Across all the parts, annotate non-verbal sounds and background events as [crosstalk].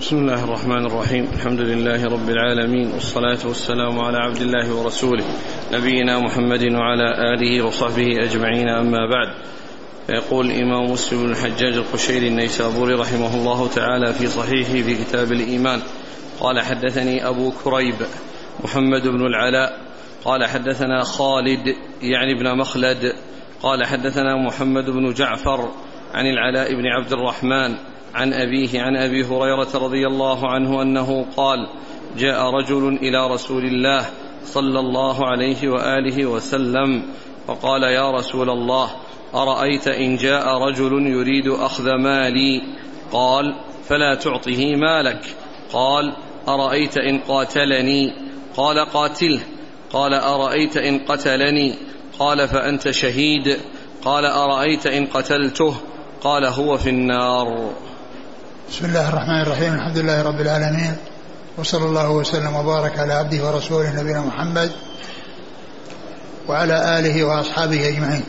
بسم الله الرحمن الرحيم. الحمد لله رب العالمين والصلاة والسلام على عبد الله ورسوله نبينا محمد وعلى آله وصحبه أجمعين أما بعد. فيقول الإمام مسلم بن الحجاج القشيري النيسابوري رحمه الله تعالى في صحيحه في كتاب الإيمان قال حدثني أبو كريب محمد بن العلاء قال حدثنا خالد يعني ابن مخلد قال حدثنا محمد بن جعفر عن العلاء بن عبد الرحمن عن أبيه عن أبي هريرة رضي الله عنه أنه قال جاء رجل إلى رسول الله صلى الله عليه وآله وسلم فقال يا رسول الله أرأيت إن جاء رجل يريد أخذ مالي؟ قال فلا تعطه مالك. قال أرأيت إن قاتلني؟ قال قاتله. قال أرأيت إن قتلني؟ قال فأنت شهيد. قال أرأيت إن قتلته؟ قال هو في النار. بسم الله الرحمن الرحيم الحمد لله رب العالمين وصلى الله وسلم وبارك على عبده ورسوله نبينا محمد وعلى آله وأصحابه أجمعين.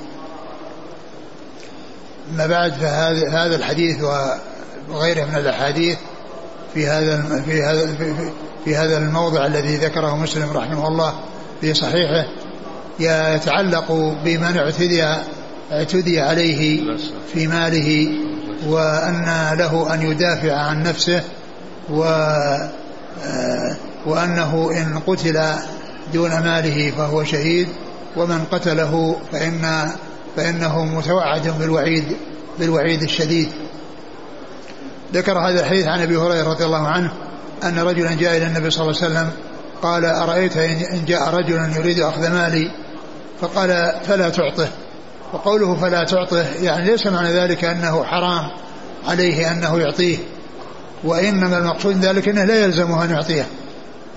أما بعد فهذا هذا الحديث وغيره من الأحاديث في هذا في هذا في هذا الموضع الذي ذكره مسلم رحمه الله في صحيحه يتعلق بمن اعتدي اعتدي عليه في ماله وأن له أن يدافع عن نفسه و وأنه إن قتل دون ماله فهو شهيد ومن قتله فإن فإنه متوعد بالوعيد بالوعيد الشديد. ذكر هذا الحديث عن أبي هريرة رضي الله عنه أن رجلا جاء إلى النبي صلى الله عليه وسلم قال أرأيت إن جاء رجل يريد أخذ مالي؟ فقال فلا تعطه. وقوله فلا تعطه يعني ليس معنى ذلك أنه حرام عليه أنه يعطيه وإنما المقصود ذلك أنه لا يلزمه أن يعطيه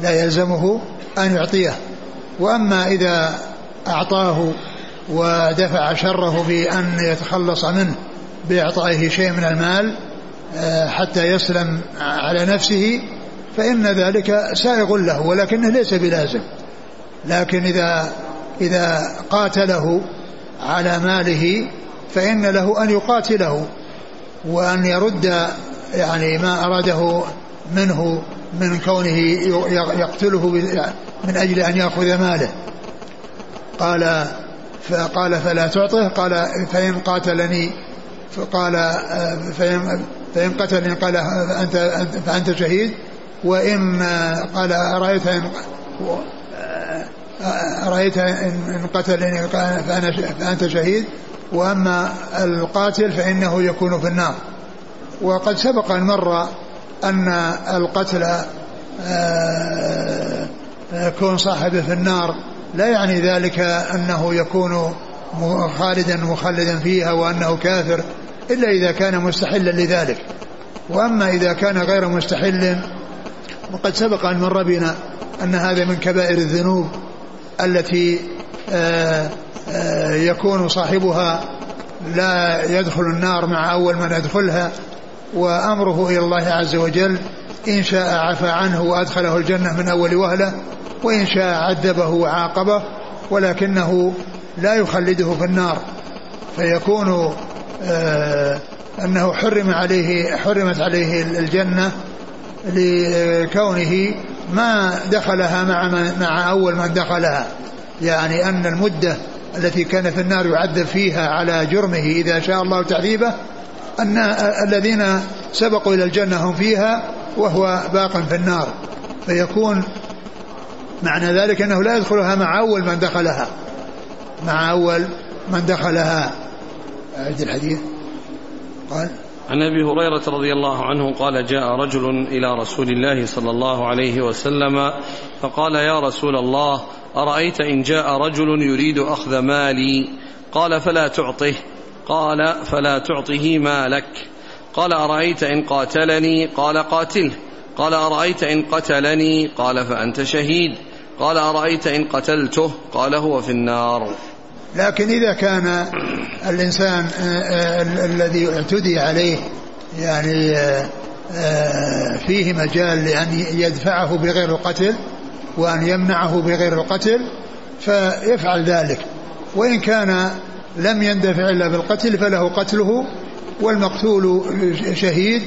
لا يلزمه أن يعطيه. وأما إذا أعطاه ودفع شره بأن يتخلص منه بإعطائه شيء من المال حتى يسلم على نفسه فإن ذلك سائغ له ولكنه ليس بلازم. لكن إذا إذا قاتله على ماله فإن له أن يقاتله وأن يرد يعني ما أراده منه من كونه يقتله من أجل أن يأخذ ماله. قال فقال فلا تعطه قال فإن قاتلني فقال فإن فإن قتل قال أنت فأنت شهيد وإن قال أرأيت إن أرأيت إن قتلني فأنا فأنت شهيد؟ وأما القاتل فإنه يكون في النار. وقد سبق أن مر أن القتل كون صاحبه في النار. لا يعني ذلك أنه يكون خالدا مخلدا فيها وأنه كافر إلا إذا كان مستحلا لذلك. وأما إذا كان غير مستحل وقد سبق أن مر بنا أن هذا من كبائر الذنوب. التي آآ آآ يكون صاحبها لا يدخل النار مع أول من يدخلها وأمره إلى الله عز وجل إن شاء عفى عنه وأدخله الجنة من أول وهلة وإن شاء عذبه وعاقبه ولكنه لا يخلده في النار. فيكون أنه حرم عليه حرمت عليه الجنة لكونه ما دخلها مع مع أول من دخلها. يعني أن المدة التي كان في النار يعذب فيها على جرمه إذا شاء الله تعذيبه أن الذين سبقوا إلى الجنة هم فيها وهو باق في النار. فيكون معنى ذلك أنه لا يدخلها مع أول من دخلها. مع أول من دخلها. أعد الحديث. قال عن أبي هريرة رضي الله عنه قال جاء رجل إلى رسول الله صلى الله عليه وسلم فقال يا رسول الله أرأيت إن جاء رجل يريد أخذ مالي؟ قال فلا تعطه. قال فلا تعطه مالك. قال أرأيت إن قاتلني؟ قال قاتله قال أرأيت إن قتلني؟ قال فأنت شهيد. قال أرأيت إن قتلته؟ قال هو في النار. لكن إذا كان الإنسان الذي اعتدي عليه يعني فيه مجال لأن يدفعه بغير القتل وأن يمنعه بغير القتل فيفعل ذلك. وإن كان لم يندفع إلا بالقتل فله قتله والمقتول شهيد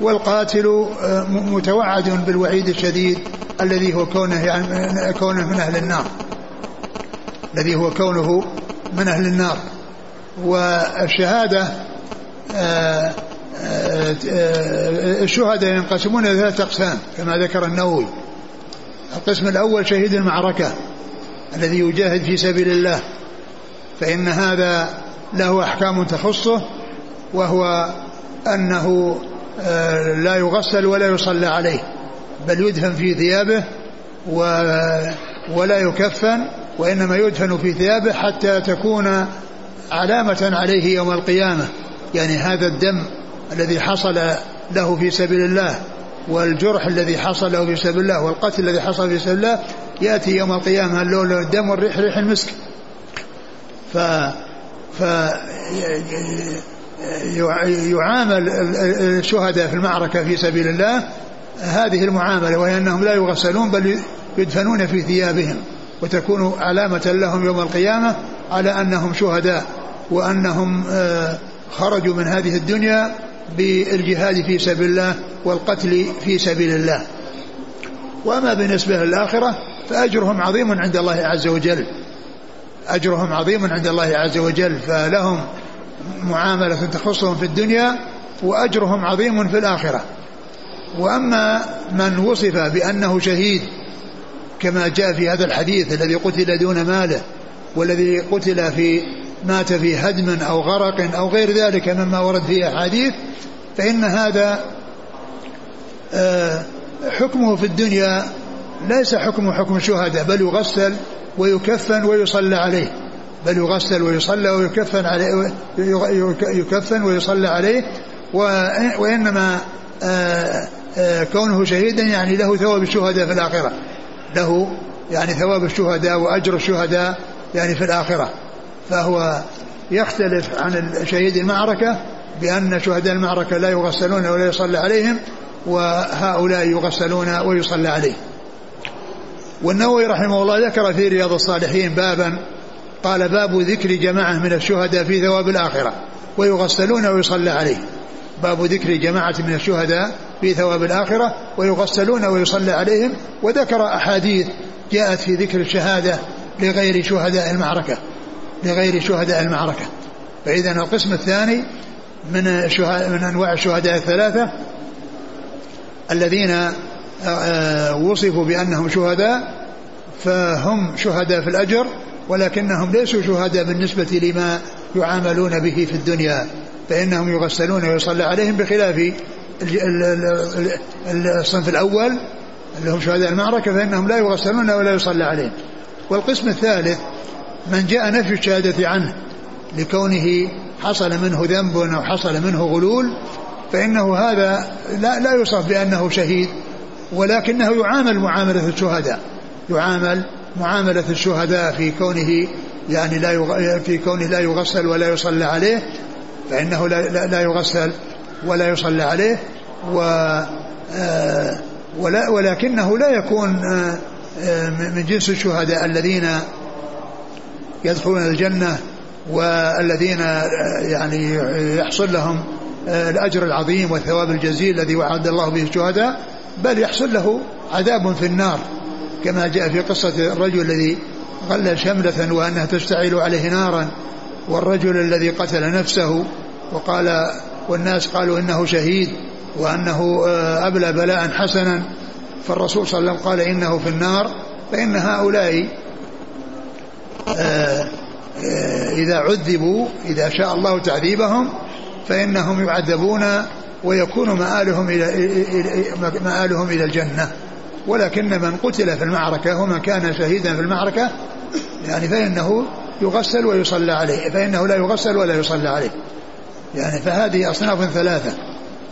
والقاتل آه، متوعد بالوعيد الشديد الذي هو كونه يعني كونه من أهل النار الذي هو كونه من أهل النار. والشهادة آه، الشهداء ينقسمون إلى ثلاثة أقسام كما ذكر النووي. القسم الأول شهيد المعركة الذي يجاهد في سبيل الله. فإن هذا له أحكام تخصه وهو أنه آه، لا يغسل ولا يصلى عليه بل يدفن في ثيابه ولا يكفن وإنما يدفن في ثيابه حتى تكون علامة عليه يوم القيامة. يعني هذا الدم الذي حصل له في سبيل الله والجرح الذي حصل له في سبيل الله والقتل الذي حصل في سبيل الله يأتي يوم القيامة اللون الدم والريح ريح المسك. ف ف يعامل الشهداء في المعركة في سبيل الله هذه المعاملة وهي أنهم لا يغسلون بل يدفنون في ثيابهم. وتكون علامة لهم يوم القيامة على أنهم شهداء وأنهم آه، خرجوا من هذه الدنيا بالجهاد في سبيل الله والقتل في سبيل الله. وأما بالنسبة للآخرة فأجرهم عظيم عند الله عز وجل. أجرهم عظيم عند الله عز وجل فلهم معاملة تخصهم في الدنيا وأجرهم عظيم في الآخرة. وأما من وصف بأنه شهيد كما جاء في هذا الحديث الذي قتل دون ماله والذي قتل في مات في هدم أو غرق أو غير ذلك مما ورد فيه أحاديث فإن هذا آه، حكمه في الدنيا ليس حكم حكم الشهداء بل يغسل ويكفن ويصلى عليه. بل يغسل ويصلى ويكفن عليه يكفن ويصلى عليه وإنما آه، آه، كونه شهيدا يعني له ثواب الشهداء في الآخرة. له يعني ثواب الشهداء وأجر الشهداء يعني في الآخرة. فهو يختلف عن شهيد المعركة بأن شهداء المعركة لا يغسلون ولا يصلى عليهم وهؤلاء يغسلون ويصلى عليهم والنووي رحمه الله ذكر في رياض الصالحين بابا قال باب ذكر جماعة من الشهداء في ثواب الآخرة ويغسلون ويصلى عليهم باب ذكر جماعة من الشهداء في ثواب الآخرة ويغسلون ويصلى عليهم. وذكر أحاديث جاءت في ذكر الشهادة لغير شهداء المعركة لغير شهداء المعركة. فإذا القسم الثاني من من أنواع الشهداء الثلاثة الذين آه، آه، وصفوا بأنهم شهداء فهم شهداء في الأجر ولكنهم ليسوا شهداء بالنسبة لما يعاملون به في الدنيا فإنهم يغسلون ويصلى عليهم بخلاف الصنف الأول اللي هم شهداء المعركة فإنهم لا يغسلون ولا يصلى عليهم والقسم الثالث من جاء نفي الشهادة عنه لكونه حصل منه ذنب أو حصل منه غلول فإنه هذا لا, لا يوصف بأنه شهيد ولكنه يعامل معاملة الشهداء. يعامل معاملة الشهداء في كونه يعني لا في كونه لا يغسل ولا يصلى عليه فإنه لا, لا, لا يغسل ولا يصلى عليه و آه، ولا ولكنه لا يكون آه، آه، من جنس الشهداء الذين يدخلون الجنة والذين يعني يحصل لهم الأجر العظيم والثواب الجزيل الذي وعد الله به الشهداء بل يحصل له عذاب في النار كما جاء في قصة الرجل الذي غل شملة وأنها تشتعل عليه نارا والرجل الذي قتل نفسه وقال والناس قالوا إنه شهيد وأنه آه، أبلى بلاء حسنا. فالرسول صلى الله عليه وسلم قال إنه في النار فإن هؤلاء آه، آه، إذا عذبوا إذا شاء الله تعذيبهم فإنهم يعذبون ويكون مآلهم إلى مآلهم إلى الجنة. ولكن من قتل في المعركة ومن كان شهيدا في المعركة يعني فإنه يغسل ويصلى عليه فإنه لا يغسل ولا يصلى عليه. يعني فهذه أصناف ثلاثة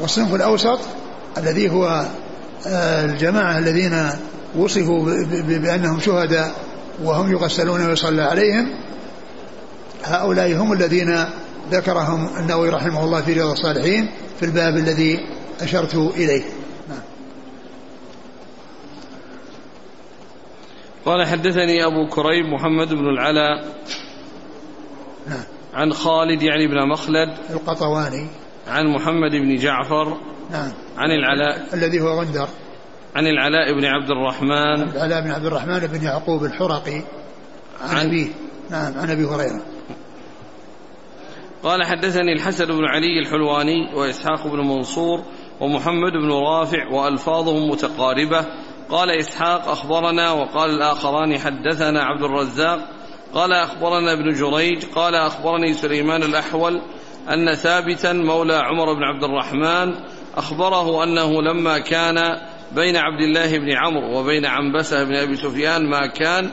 والصنف الأوسط الذي هو آه، الجماعة الذين وصفوا بأنهم شهداء وهم يغسلون ويصلى عليهم هؤلاء هم الذين ذكرهم النووي رحمه الله في رياض الصالحين في الباب الذي أشرت إليه نعم. قال حدثني أبو كريب محمد بن العلاء عن خالد يعني بن مخلد القطواني. عن محمد بن جعفر نعم. عن العلاء. الذي هو غندر. عن العلاء بن عبد الرحمن. العلاء بن عبد الرحمن بن يعقوب الحرقي. عن, عن أبيه. نعم عن أبي هريرة. قال حدثني الحسن بن علي الحلواني وإسحاق بن منصور ومحمد بن رافع وألفاظهم متقاربة. قال إسحاق أخبرنا وقال الآخران حدثنا عبد الرزاق قال أخبرنا ابن جريج قال أخبرني سليمان الأحول أن ثابتا مولى عمر بن عبد الرحمن أخبره أنه لما كان بين عبد الله بن عمرو وبين عنبسة بن أبي سفيان ما كان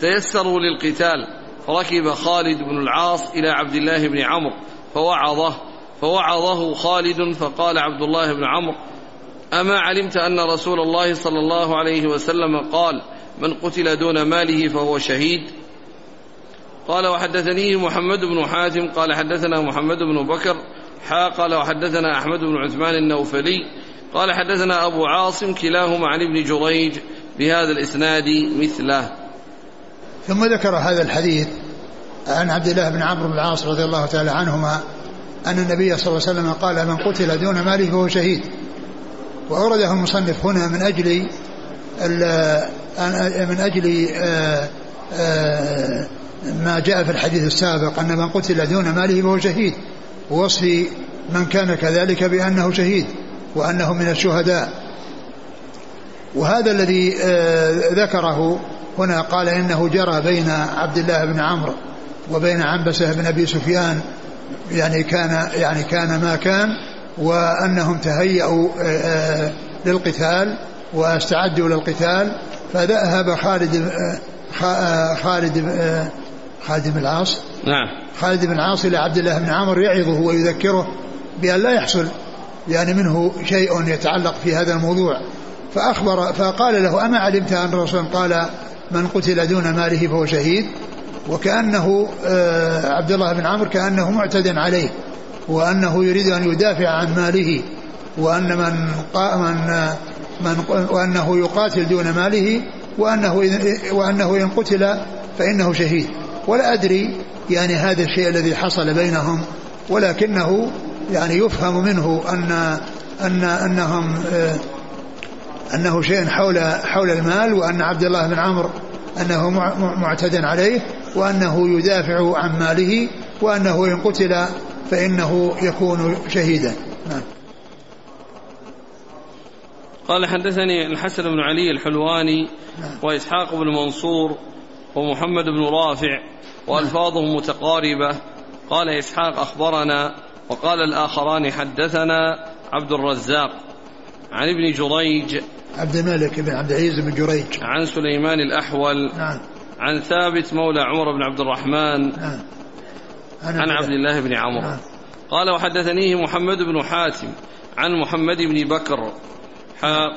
تيسروا للقتال فركب خالد بن العاص إلى عبد الله بن عمرو فوعظه فوعظه خالد فقال عبد الله بن عمرو أما علمت أن رسول الله صلى الله عليه وسلم قال من قتل دون ماله فهو شهيد قال وحدثني محمد بن حاتم قال حدثنا محمد بن بكر حا قال وحدثنا أحمد بن عثمان النوفلي قال حدثنا أبو عاصم كلاهما عن ابن جريج بهذا الإسناد مثله. ثم ذكر هذا الحديث عن عبد الله بن عمرو بن العاص رضي الله تعالى عنهما أن النبي صلى الله عليه وسلم قال من قتل دون ماله فهو شهيد. وأورده المصنف هنا من أجل من أجل آه، آه، ما جاء في الحديث السابق أن من قتل دون ماله فهو شهيد ووصف من كان كذلك بأنه شهيد وأنه من الشهداء. وهذا الذي آه، ذكره هنا قال إنه جرى بين عبد الله بن عمرو وبين عنبسة بن أبي سفيان يعني كان يعني كان ما كان وأنهم تهيأوا آه، آه، للقتال واستعدوا للقتال فذهب خالد خالد خالد بن العاص. نعم. خالد بن العاص إلى عبد الله بن عمرو يعظه ويذكره بأن لا يحصل يعني منه شيء يتعلق في هذا الموضوع. فأخبر فقال له أما علمت أن الرسول قال من قتل دون ماله فهو شهيد؟ وكأنه آه، عبد الله بن عمرو كأنه معتد عليه وأنه يريد أن يدافع عن ماله وأن من من من وأنه يقاتل دون ماله وأنه وأنه إن قتل فإنه شهيد. ولا أدري يعني هذا الشيء الذي حصل بينهم ولكنه يعني يفهم منه أن أن أنهم آه، أنه شيء حول حول المال وأن عبد الله بن عمرو أنه معتد عليه وأنه يدافع عن ماله وأنه إن قتل فإنه يكون شهيدا نعم قال حدثني الحسن بن علي الحلواني نعم. وإسحاق بن منصور ومحمد بن رافع وألفاظهم متقاربة. قال إسحاق أخبرنا وقال الآخران حدثنا عبد الرزاق عن ابن جريج عبد الملك بن عبد العزيز بن جريج. عن سليمان الأحول نعم. عن ثابت مولى عمر بن عبد الرحمن نعم. عن, عبد الله بن عمرو. نعم. قال وحدثنيه محمد بن حاتم عن محمد بن بكر.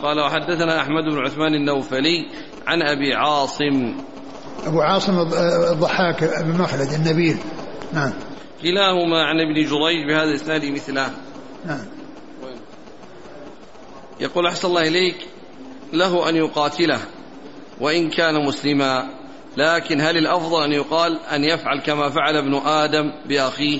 قال وحدثنا أحمد بن عثمان النوفلي عن أبي عاصم أبو عاصم الضحاك بن مخلد النبيل. نعم. كلاهما عن ابن جريج بهذا الإسناد مثله. نعم. يقول أحسن الله إليك له أن يقاتله وإن كان مسلما لكن هل الأفضل أن يقال أن يفعل كما فعل ابن آدم بأخيه؟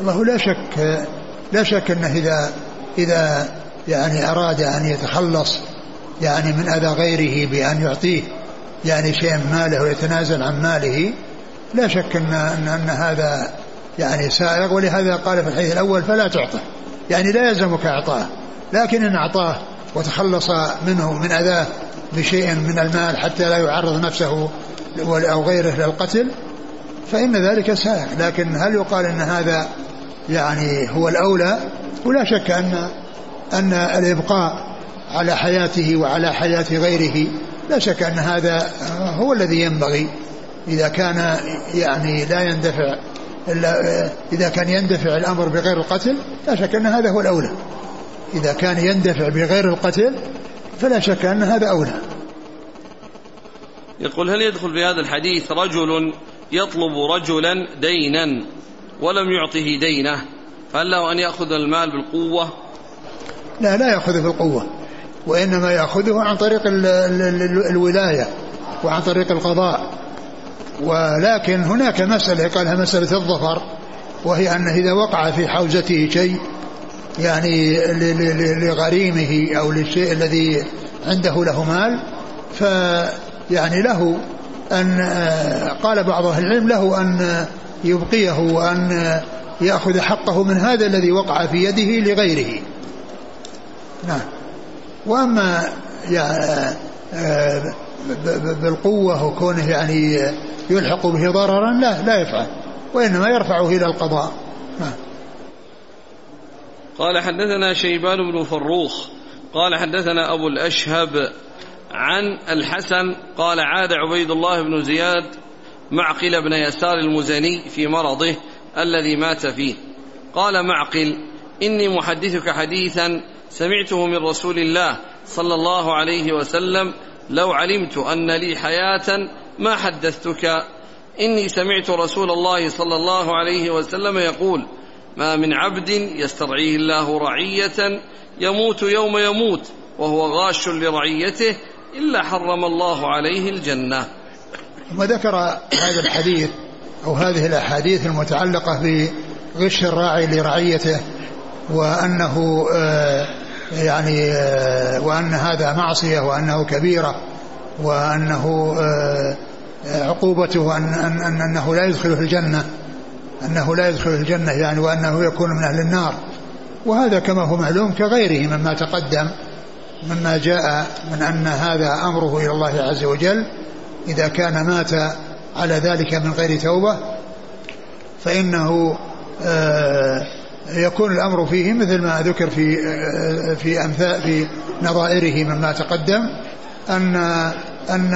الله لا شك لا شك أنه إذا إذا يعني أراد أن يتخلص يعني من أذى غيره بأن يعطيه يعني شيء ماله ويتنازل عن ماله لا شك أن, أن, أن هذا يعني سائغ. ولهذا قال في الحديث الأول فلا تعطه يعني لا يلزمك إعطاه لكن إن أعطاه وتخلص منه من أذاه بشيء من المال حتى لا يعرض نفسه أو غيره للقتل فإن ذلك سائغ. لكن هل يقال أن هذا يعني هو الأولى؟ ولا شك أن أن الإبقاء على حياته وعلى حياة غيره. لا شك أن هذا هو الذي ينبغي. إذا كان يعني لا يندفع إلا إذا كان يندفع الأمر بغير القتل لا شك أن هذا هو الأولى. إذا كان يندفع بغير القتل فلا شك أن هذا أولى. يقول هل يدخل في هذا الحديث رجل يطلب رجلا دينا ولم يعطه دينه فهل له أن يأخذ المال بالقوة؟ لا لا يأخذه بالقوة. وإنما يأخذه عن طريق الولاية وعن طريق القضاء. ولكن هناك مسألة قالها مسألة الظفر وهي أنه إذا وقع في حوزته شيء يعني لغريمه أو للشيء الذي عنده له مال فيعني له أن قال بعض أهل العلم له أن يبقيه وأن يأخذ حقه من هذا الذي وقع في يده لغيره. نعم. وأما يعني بالقوة وكونه يعني يلحق به ضررا لا لا يفعل وإنما يرفعه إلى القضاء. نعم قال حدثنا شيبان بن فروخ قال حدثنا أبو الأشهب عن الحسن قال عاد عبيد الله بن زياد معقل بن يسار المزني في مرضه الذي مات فيه. قال معقل إني محدثك حديثا سمعته من رسول الله صلى الله عليه وسلم لو علمت أن لي حياة ما حدثتك؟ إني سمعت رسول الله صلى الله عليه وسلم يقول ما من عبد يسترعيه الله رعية يموت يوم يموت وهو غاش لرعيته إلا حرم الله عليه الجنة. ثم ذكر هذا الحديث أو هذه الأحاديث المتعلقة بغش الراعي لرعيته وأنه آه، يعني آه، وأن هذا معصية وأنه كبيرة وأنه آه، عقوبته أن, أن, أن أنه لا يدخله الجنة أنه لا يدخل الجنة يعني وأنه يكون من أهل النار. وهذا كما هو معلوم كغيره مما تقدم مما جاء من أن هذا أمره إلى الله عز وجل. إذا كان مات على ذلك من غير توبة فإنه آه، يكون الأمر فيه مثل ما ذكر في آه، في أمثال في نظائره مما تقدم أن أن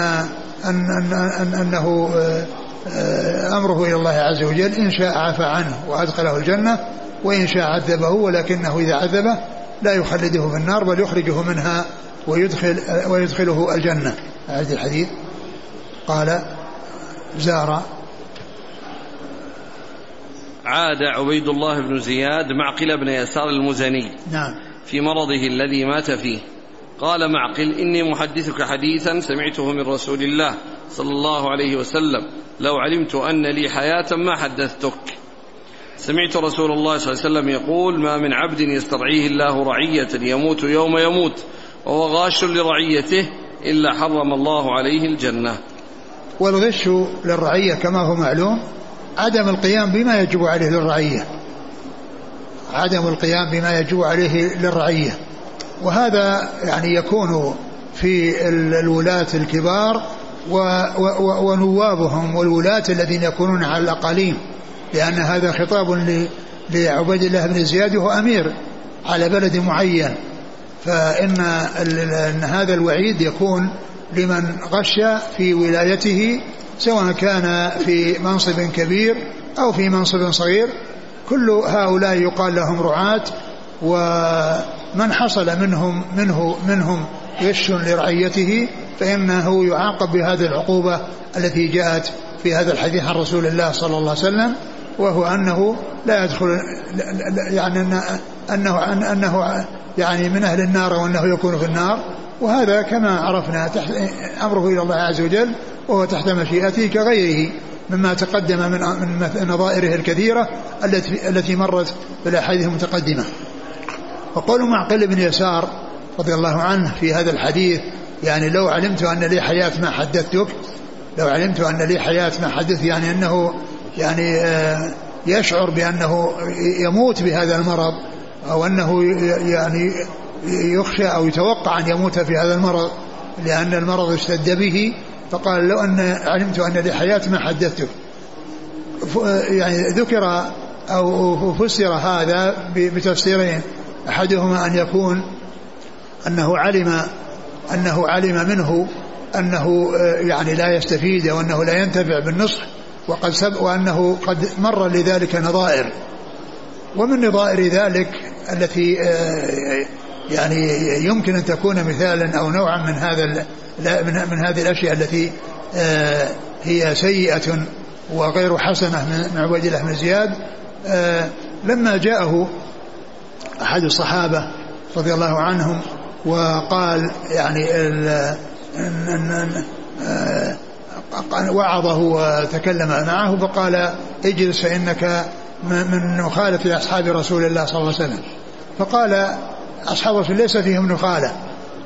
أن, أن, أن أنه آه، أمره إلى الله عز وجل إن شاء عفى عنه وأدخله الجنة وإن شاء عذبه ولكنه إذا عذبه لا يخلده في النار بل يخرجه منها ويدخل ويدخله الجنة. هذا الحديث. قال زار عاد عبيد الله بن زياد معقل بن يسار المزني نعم. في مرضه الذي مات فيه. قال معقل إني محدثك حديثا سمعته من رسول الله صلى الله عليه وسلم. لو علمت أن لي حياة ما حدثتك. سمعت رسول الله صلى الله عليه وسلم يقول ما من عبد يسترعيه الله رعية يموت يوم يموت وهو غاش لرعيته إلا حرم الله عليه الجنة. والغش للرعية كما هو معلوم عدم القيام بما يجب عليه للرعية. عدم القيام بما يجب عليه للرعية. وهذا يعني يكون في الولاة الكبار ونوابهم والولاة الذين يكونون على الأقاليم. لأن هذا خطاب لعبيد الله بن زياد وهو أمير على بلد معين. فإن إن هذا الوعيد يكون لمن غش في ولايته سواء كان في منصب كبير أو في منصب صغير كل هؤلاء يقال لهم رعاة ومن حصل منهم منه منهم غش لرعيته فإنه يعاقب بهذه العقوبة التي جاءت في هذا الحديث عن رسول الله صلى الله عليه وسلم وهو أنه لا يدخل يعني أنه أنه يعني من أهل النار وأنه يكون في النار وهذا كما عرفنا أمره إلى الله عز وجل وهو تحت مشيئته كغيره مما تقدم من من نظائره الكثيرة التي التي مرت في الأحاديث المتقدمة. وقول معقل بن يسار رضي الله عنه في هذا الحديث يعني لو علمت أن لي حياة ما حدثتك لو علمت أن لي حياة ما حدث يعني أنه يعني آه، يشعر بأنه يموت بهذا المرض أو أنه يعني يخشى أو يتوقع أن يموت في هذا المرض لأن المرض اشتد به فقال لو أن علمت أن لي حياة ما حدثتك يعني ذكر أو فسر هذا بتفسيرين. أحدهما أن يكون أنه علم أنه علم منه أنه آه، يعني لا يستفيد وأنه لا ينتفع بالنصح وقد سب وأنه قد مر لذلك نظائر. ومن نظائر ذلك التي آه، يعني يمكن أن تكون مثالا أو نوعا من هذا من هذه الأشياء التي آه، هي سيئة وغير حسنة من عبيد الله بن زياد. لما جاءه أحد الصحابة رضي الله عنهم وقال يعني أن وعظه وتكلم معه فقال اجلس فإنك من مخالفة أصحاب رسول الله صلى الله عليه وسلم. فقال أصحاب الرسول ليس فيهم نخالة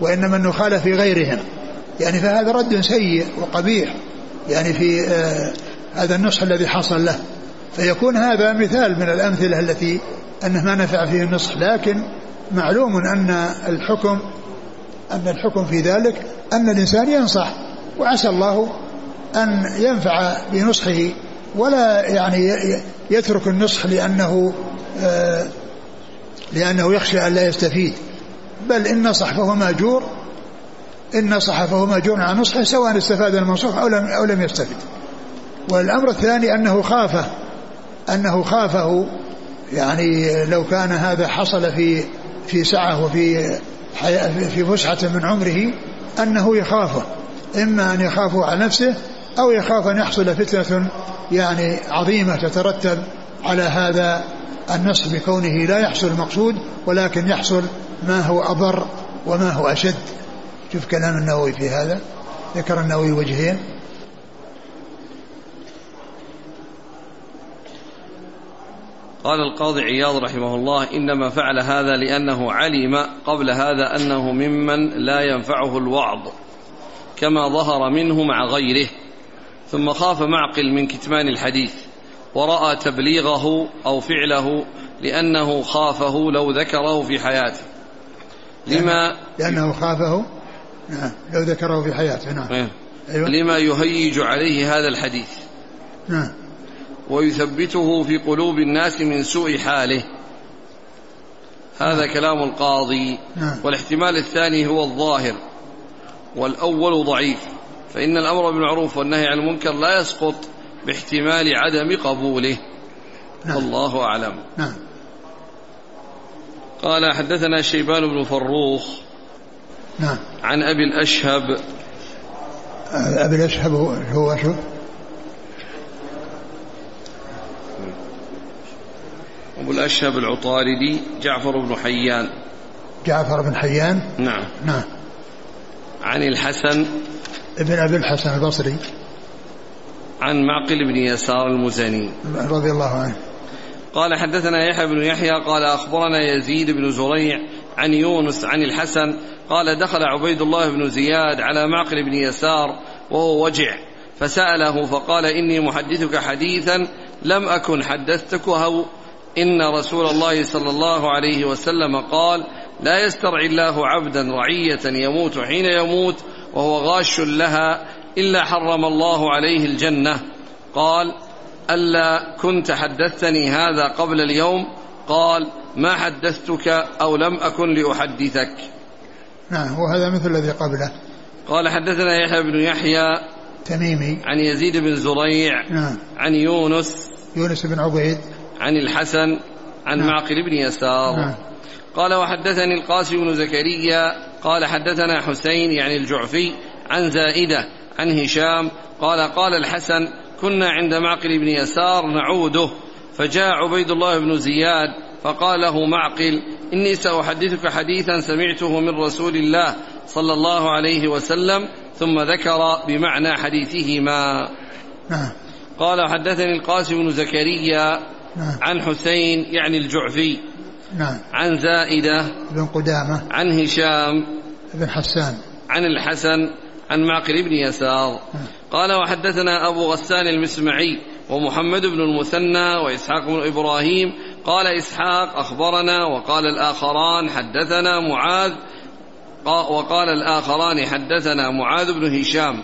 وإنما النخالة في غيرهم. يعني فهذا رد سيء وقبيح. يعني في آه هذا النصح الذي حصل له. فيكون هذا مثال من الأمثلة التي أنه ما نفع فيه النصح. لكن معلوم أن الحكم أن الحكم في ذلك أن الإنسان ينصح وعسى الله أن ينفع بنصحه ولا يعني يترك النصح لأنه آه لأنه يخشى أن لا يستفيد. بل إن نصح فهو مأجور إن نصح فهو مأجور عن نصحه سواء استفاد المنصوح أو لم, أو لم يستفد والأمر الثاني أنه خافه أنه خافه. يعني لو كان هذا حصل في في سعة وفي في فسحة من عمره أنه يخافه. إما أن يخافه على نفسه أو يخاف أن يحصل فتنة يعني عظيمة تترتب على هذا النص بكونه لا يحصل المقصود ولكن يحصل ما هو أضر وما هو أشد. شوف كلام النووي في هذا. ذكر النووي وجهين. قال القاضي عياض رحمه الله إنما فعل هذا لأنه علم قبل هذا أنه ممن لا ينفعه الوعظ كما ظهر منه مع غيره. ثم خاف معقل من كتمان الحديث. وراى تبليغه أو فعله لأنه خافه لو ذكره في حياته. لما لأنه خافه؟ نعم لو ذكره في حياته نعم. إيه. أيوة. لما يهيج عليه هذا الحديث. نعم. ويثبته في قلوب الناس من سوء حاله. هذا نعم. كلام القاضي. نعم. والاحتمال الثاني هو الظاهر. والأول ضعيف. فإن الأمر بالمعروف والنهي عن المنكر لا يسقط. باحتمال عدم قبوله. نعم. الله أعلم. نعم. قال حدثنا شيبان بن فروخ نعم. عن أبي الأشهب. أبي الأشهب هو شو؟ أبو الأشهب العطاردي جعفر بن حيان. جعفر بن حيان؟ نعم. نعم. عن الحسن. ابن أبي الحسن البصري. عن معقل بن يسار المزني. رضي الله عنه. قال حدثنا يحيى بن يحيى قال أخبرنا يزيد بن زريع عن يونس عن الحسن قال دخل عبيد الله بن زياد على معقل بن يسار وهو وجع فسأله فقال إني محدثك حديثا لم أكن حدثتكه إن رسول الله صلى الله عليه وسلم قال لا يسترعي الله عبدا رعية يموت حين يموت وهو غاش لها إلا حرم الله عليه الجنة. قال ألا كنت حدثتني هذا قبل اليوم؟ قال ما حدثتك أو لم أكن لأحدثك. نعم وهذا مثل الذي قبله. قال حدثنا يحيى بن يحيى تميمي. عن يزيد بن زريع نعم. عن يونس يونس بن عبيد. عن الحسن عن نعم. معقل بن يسار. نعم. قال وحدثني القاسم بن زكريا. قال حدثنا حسين يعني الجعفي عن زائدة عن هشام قال قال الحسن كنا عند معقل بن يسار نعوده فجاء عبيد الله بن زياد فقال له معقل إني سأحدثك حديثا سمعته من رسول الله صلى الله عليه وسلم ثم ذكر بمعنى حديثهما. نعم. قال حدثني القاسم بن زكريا نعم. عن حسين يعني الجعفي نعم. عن زائدة بن قدامة. عن هشام بن حسان. عن الحسن عن معقل بن يسار. قال وحدثنا أبو غسان المسمعي ومحمد بن المثنى وإسحاق بن إبراهيم قال إسحاق أخبرنا وقال الآخران حدثنا معاذ وقال الآخران حدثنا معاذ بن هشام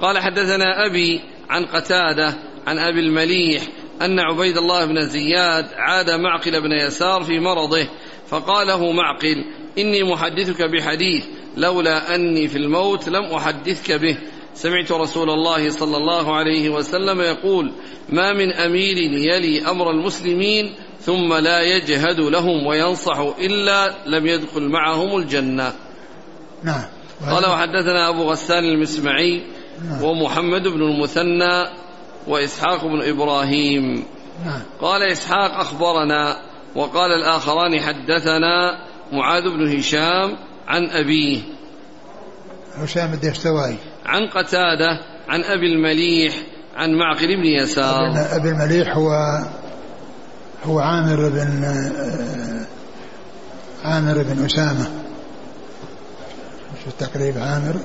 قال حدثنا أبي عن قتادة عن أبي المليح أن عبيد الله بن زياد عاد معقل بن يسار في مرضه فقال له معقل إني محدثك بحديث لولا أني في الموت لم أحدثك به. سمعت رسول الله صلى الله عليه وسلم يقول ما من أمير يلي أمر المسلمين ثم لا يجهد لهم وينصح إلا لم يدخل معهم الجنة. نعم. قال وحدثنا أبو غسان المسمعي نعم. ومحمد بن المثنى وإسحاق بن إبراهيم. نعم. قال إسحاق أخبرنا. وقال الآخران حدثنا معاذ بن هشام عن أبيه هشام الدستوائي عن قتادة عن أبي المليح عن معقل بن يسار. أبي المليح هو هو عامر بن عامر بن أسامة. شو التقريب عامر؟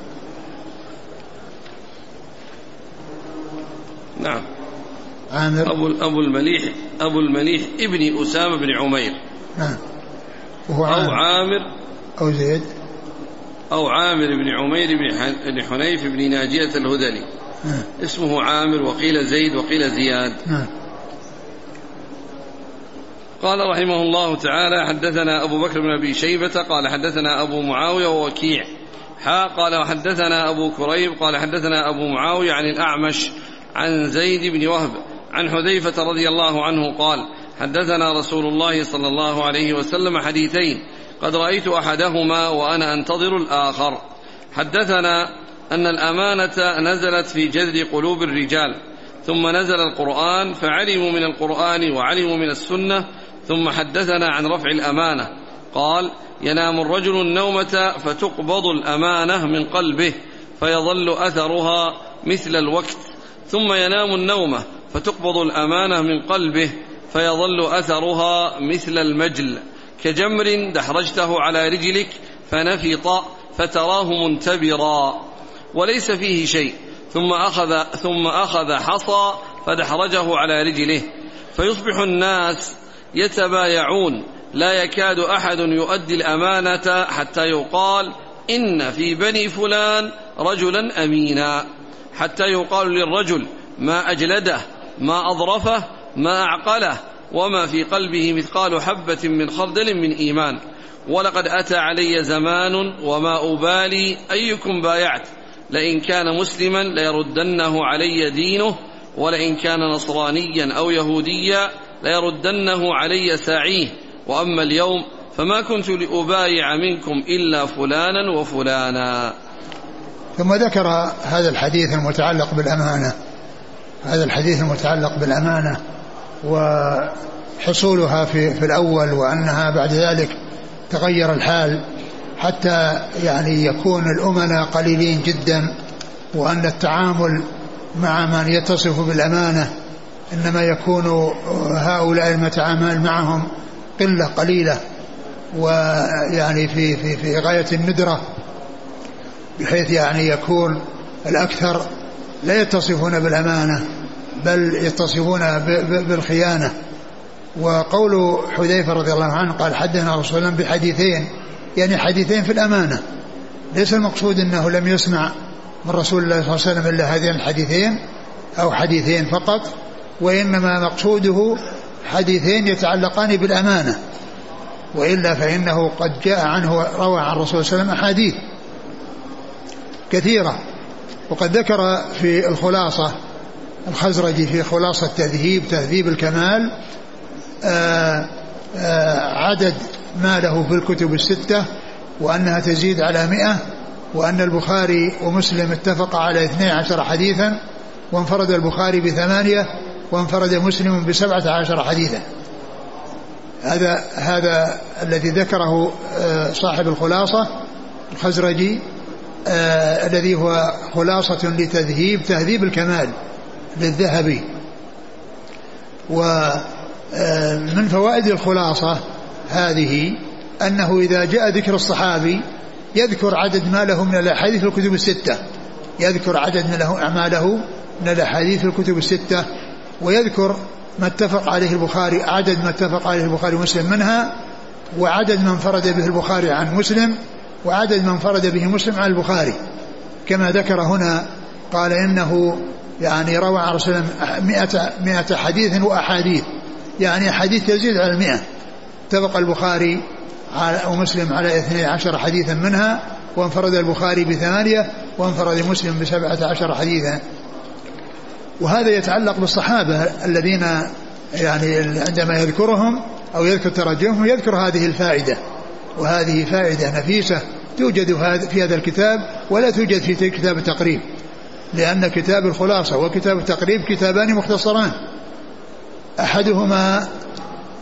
نعم. عامر. أبو أبو المليح أبو المليح ابن أسامة بن عمير. نعم. وهو أو عامر. عامر أو زيد؟ أو عامر بن عمير بن حنيف بن ناجية الهذلي. نعم. اسمه عامر وقيل زيد وقيل زياد. نعم. قال رحمه الله تعالى حدثنا أبو بكر بن أبي شيبة قال حدثنا أبو معاوية ووكيع حا قال وحدثنا أبو كريب قال حدثنا أبو معاوية عن الأعمش عن زيد بن وهب عن حذيفة رضي الله عنه قال حدثنا رسول الله صلى الله عليه وسلم حديثين. قد رأيت أحدهما وأنا أنتظر الآخر. حدثنا أن الأمانة نزلت في جذر قلوب الرجال ثم نزل القرآن فعلموا من القرآن وعلموا من السنة ثم حدثنا عن رفع الأمانة. قال ينام الرجل النومة فتقبض الأمانة من قلبه فيظل أثرها مثل الوقت. ثم ينام النومة فتقبض الأمانة من قلبه فيظل أثرها مثل المجل. كجمر دحرجته على رجلك فنفط فتراه منتبرا وليس فيه شيء. ثم أخذ ثم أخذ حصى فدحرجه على رجله. فيصبح الناس يتبايعون. لا يكاد أحد يؤدي الأمانة حتى يقال إن في بني فلان رجلا أمينا. حتى يقال للرجل ما أجلده ما أظرفه ما أعقله. وما في قلبه مثقال حبة من خردل من إيمان. ولقد أتى علي زمان وما أبالي أيكم بايعت. لئن كان مسلما ليردنه علي دينه ولئن كان نصرانيا أو يهوديا ليردنه علي ساعيه. وأما اليوم فما كنت لأبايع منكم إلا فلانا وفلانا. ثم ذكر هذا الحديث المتعلق بالأمانة. هذا الحديث المتعلق بالأمانة. وحصولها في, في الأول وأنها بعد ذلك تغير الحال حتى يعني يكون الأمناء قليلين جدا وأن التعامل مع من يتصف بالأمانة إنما يكون هؤلاء المتعامل معهم قلة قليلة ويعني في في في غاية الندرة بحيث يعني يكون الأكثر لا يتصفون بالأمانة. بل يتصفون بالخيانة. وقول حذيفة رضي الله عنه قال حدثنا رسول الله بحديثين يعني حديثين في الأمانة. ليس المقصود أنه لم يسمع من رسول الله صلى الله عليه وسلم إلا هذين الحديثين أو حديثين فقط وإنما مقصوده حديثين يتعلقان بالأمانة. وإلا فإنه قد جاء عنه روى عن الرسول صلى الله عليه وسلم أحاديث كثيرة. وقد ذكر في الخلاصة الخزرجي في خلاصة تذهيب تهذيب الكمال آآ آآ عدد ما له في الكتب الستة وأنها تزيد على مئة وأن البخاري ومسلم اتفق على اثني عشر حديثا وانفرد البخاري بثمانية وانفرد مسلم بسبعة عشر حديثا. هذا هذا الذي ذكره صاحب الخلاصة الخزرجي الذي هو خلاصة لتذهيب تهذيب الكمال. للذهبي. ومن فوائد الخلاصة هذه أنه إذا جاء ذكر الصحابي يذكر عدد ما له من الأحاديث الكتب الستة. يذكر عدد من له أعماله من الأحاديث الكتب الستة. ويذكر ما اتفق عليه البخاري عدد ما اتفق عليه البخاري ومسلم منها وعدد من انفرد به البخاري عن مسلم وعدد من انفرد به مسلم عن البخاري. كما ذكر هنا قال إنه يعني روى عن رسول الله مئة, مئة حديث وأحاديث. يعني حديث يزيد على المئة. اتفق البخاري ومسلم على اثني عشر حديثا منها وانفرد البخاري بثمانية وانفرد مسلم بسبعة عشر حديثا. وهذا يتعلق بالصحابة الذين يعني عندما يذكرهم أو يذكر تراجمهم يذكر هذه الفائدة. وهذه فائدة نفيسة توجد في هذا الكتاب ولا توجد في كتاب التقريب. لأن كتاب الخلاصة وكتاب التقريب كتابان مختصران. أحدهما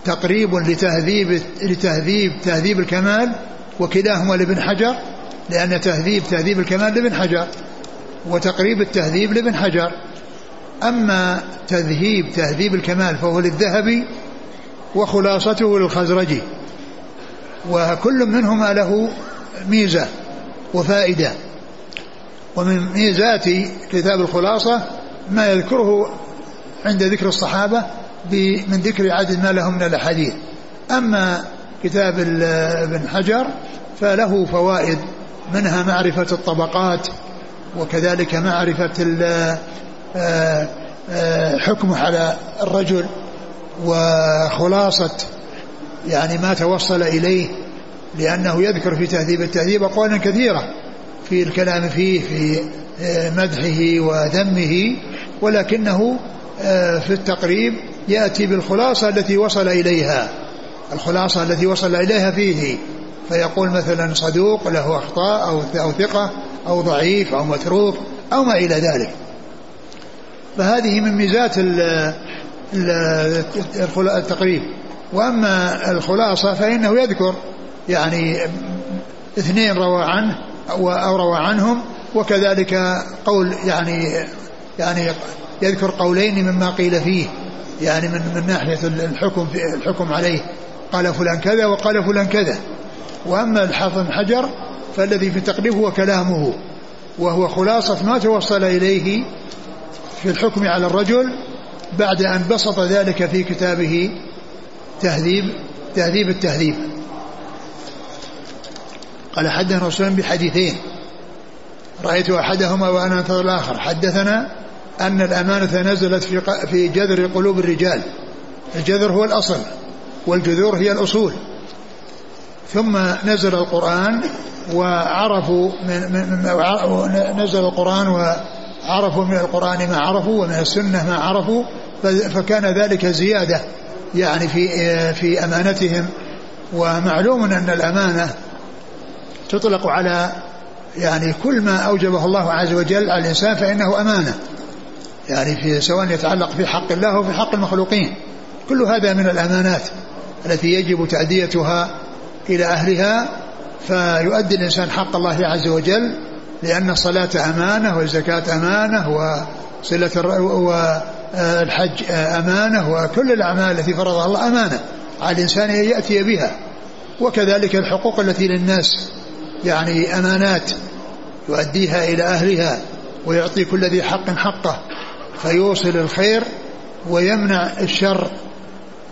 تقريب لتهذيب لتهذيب تهذيب الكمال وكلاهما لابن حجر لأن تهذيب تهذيب الكمال لابن حجر وتقريب التهذيب لابن حجر. أما تذهيب تهذيب الكمال فهو للذهبي وخلاصته للخزرجي وكل منهما له ميزة وفائدة. ومن ميزات كتاب الخلاصة ما يذكره عند ذكر الصحابة من ذكر عدد ما لهم من الأحاديث. أما كتاب ابن حجر فله فوائد منها معرفة الطبقات وكذلك معرفة آه، آه، حكمه على الرجل وخلاصة يعني ما توصل إليه لأنه يذكر في تهذيب التهذيب أقوالا كثيرة. في الكلام فيه في آه، مدحه وذمه ولكنه في التقريب يأتي بالخلاصة التي وصل إليها. الخلاصة التي وصل إليها فيه. فيقول مثلا صدوق له أخطاء أو أو ثقة أو ضعيف أو متروك أو ما إلى ذلك. فهذه من ميزات التقريب. وأما الخلاصة فإنه يذكر يعني اثنين روى عنه أو روى عنهم وكذلك قول يعني يعني يذكر قولين مما قيل فيه يعني من من ناحية الحكم الحكم عليه. قال فلان كذا وقال فلان كذا. وأما الحافظ حجر فالذي في التقريب هو كلامه وهو خلاصة ما توصل إليه في الحكم على الرجل بعد أن بسط ذلك في كتابه تهذيب تهذيب التهذيب. قال حدثنا رسول بحديثين رأيت أحدهما وأنا أنتظر الآخر. حدثنا أن الأمانة نزلت في في جذر قلوب الرجال. الجذر هو الأصل والجذور هي الأصول. ثم نزل القرآن وعرفوا من, من نزل القرآن وعرفوا من القرآن ما عرفوا ومن السنة ما عرفوا فكان ذلك زيادة يعني في في أمانتهم. ومعلوم أن الأمانة تطلق على يعني كل ما أوجبه الله عز وجل على الإنسان فإنه أمانة. يعني في سواء يتعلق في حق الله أو في حق المخلوقين. كل هذا من الأمانات التي يجب تأديتها إلى أهلها فيؤدي الإنسان حق الله عز وجل لأن الصلاة أمانة والزكاة أمانة وصلة والحج أمانة وكل الأعمال التي فرضها الله أمانة على الإنسان أن يأتي بها. وكذلك الحقوق التي للناس يعني أمانات يؤديها إلى أهلها ويعطي كل ذي حق حقه فيوصل الخير ويمنع الشر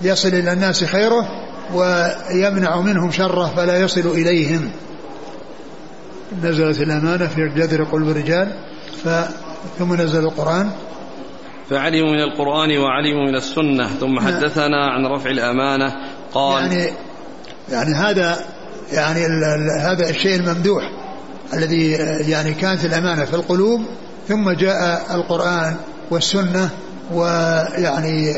يصل إلى الناس خيره ويمنع منهم شره فلا يصل إليهم نزلت الأمانة في جذر قلوب الرجال ثم نزل القرآن فعلموا من القرآن وعلموا من السنة ثم نعم. حدثنا عن رفع الأمانة قال يعني يعني هذا يعني هذا الشيء الممدوح الذي يعني كانت الأمانة في القلوب ثم جاء القرآن والسنة ويعني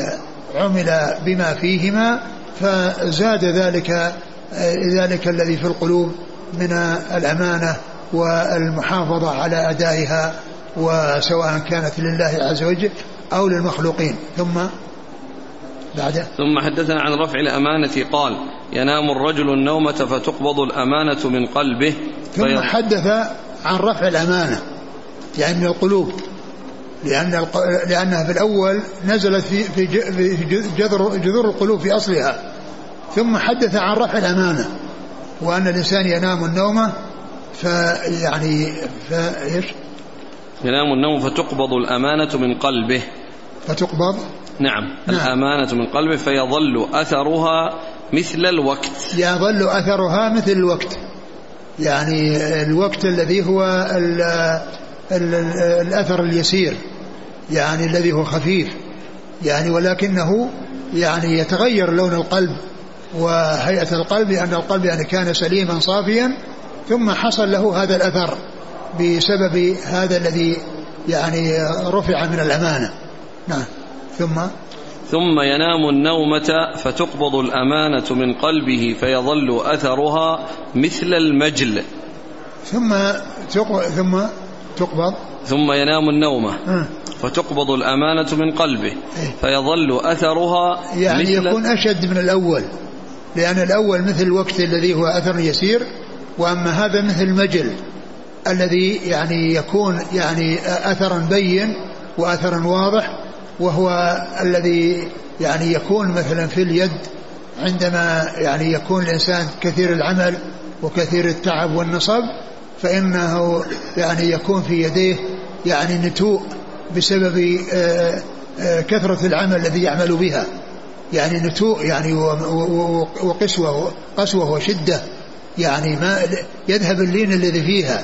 عمل بما فيهما فزاد ذلك ذلك الذي في القلوب من الأمانة والمحافظة على أدائها وسواء كانت لله عز وجل أو للمخلوقين. ثم بعد. ثم حدثنا عن رفع الأمانة قال ينام الرجل النومة فتقبض الأمانة من قلبه. ثم حدث عن رفع الأمانة يعني من القلوب لأن لأنها في الأول نزلت في في جذر جذور القلوب في أصلها. ثم حدث عن رفع الأمانة وأن الإنسان ينام النوم فيعني فإيش؟ ينام النوم فتقبض الأمانة من قلبه. فتقبض نعم, نعم. الأمانة من قلبه فيظل أثرها مثل الوقت. يظل أثرها مثل الوقت. يعني الوقت الذي هو ال ال الأثر اليسير. يعني الذي هو خفيف. يعني ولكنه يعني يتغير لون القلب وهيئة القلب لأن القلب يعني كان سليما صافيا ثم حصل له هذا الأثر بسبب هذا الذي يعني رفع من الأمانة. نعم. ثم ثم ينام النومة فتقبض الأمانة من قلبه فيظل أثرها مثل المجل. ثم تقبض ثم تقبض. ثم ينام النومة أه. فتقبض الأمانة من قلبه إيه. فيظل أثرها يعني مثل يكون أشد من الأول لأن الأول مثل الوقت الذي هو أثر يسير وأما هذا مثل المجل الذي يعني يكون يعني أثرا بين وأثرا واضح وهو الذي يعني يكون مثلا في اليد عندما يعني يكون الإنسان كثير العمل وكثير التعب والنصب فإنه يعني يكون في يديه يعني نتوء بسبب آه، آه، كثرة العمل الذي يعمل بها. يعني نتوء يعني وقسوة قسوة وشدة. يعني ما يذهب اللين الذي فيها.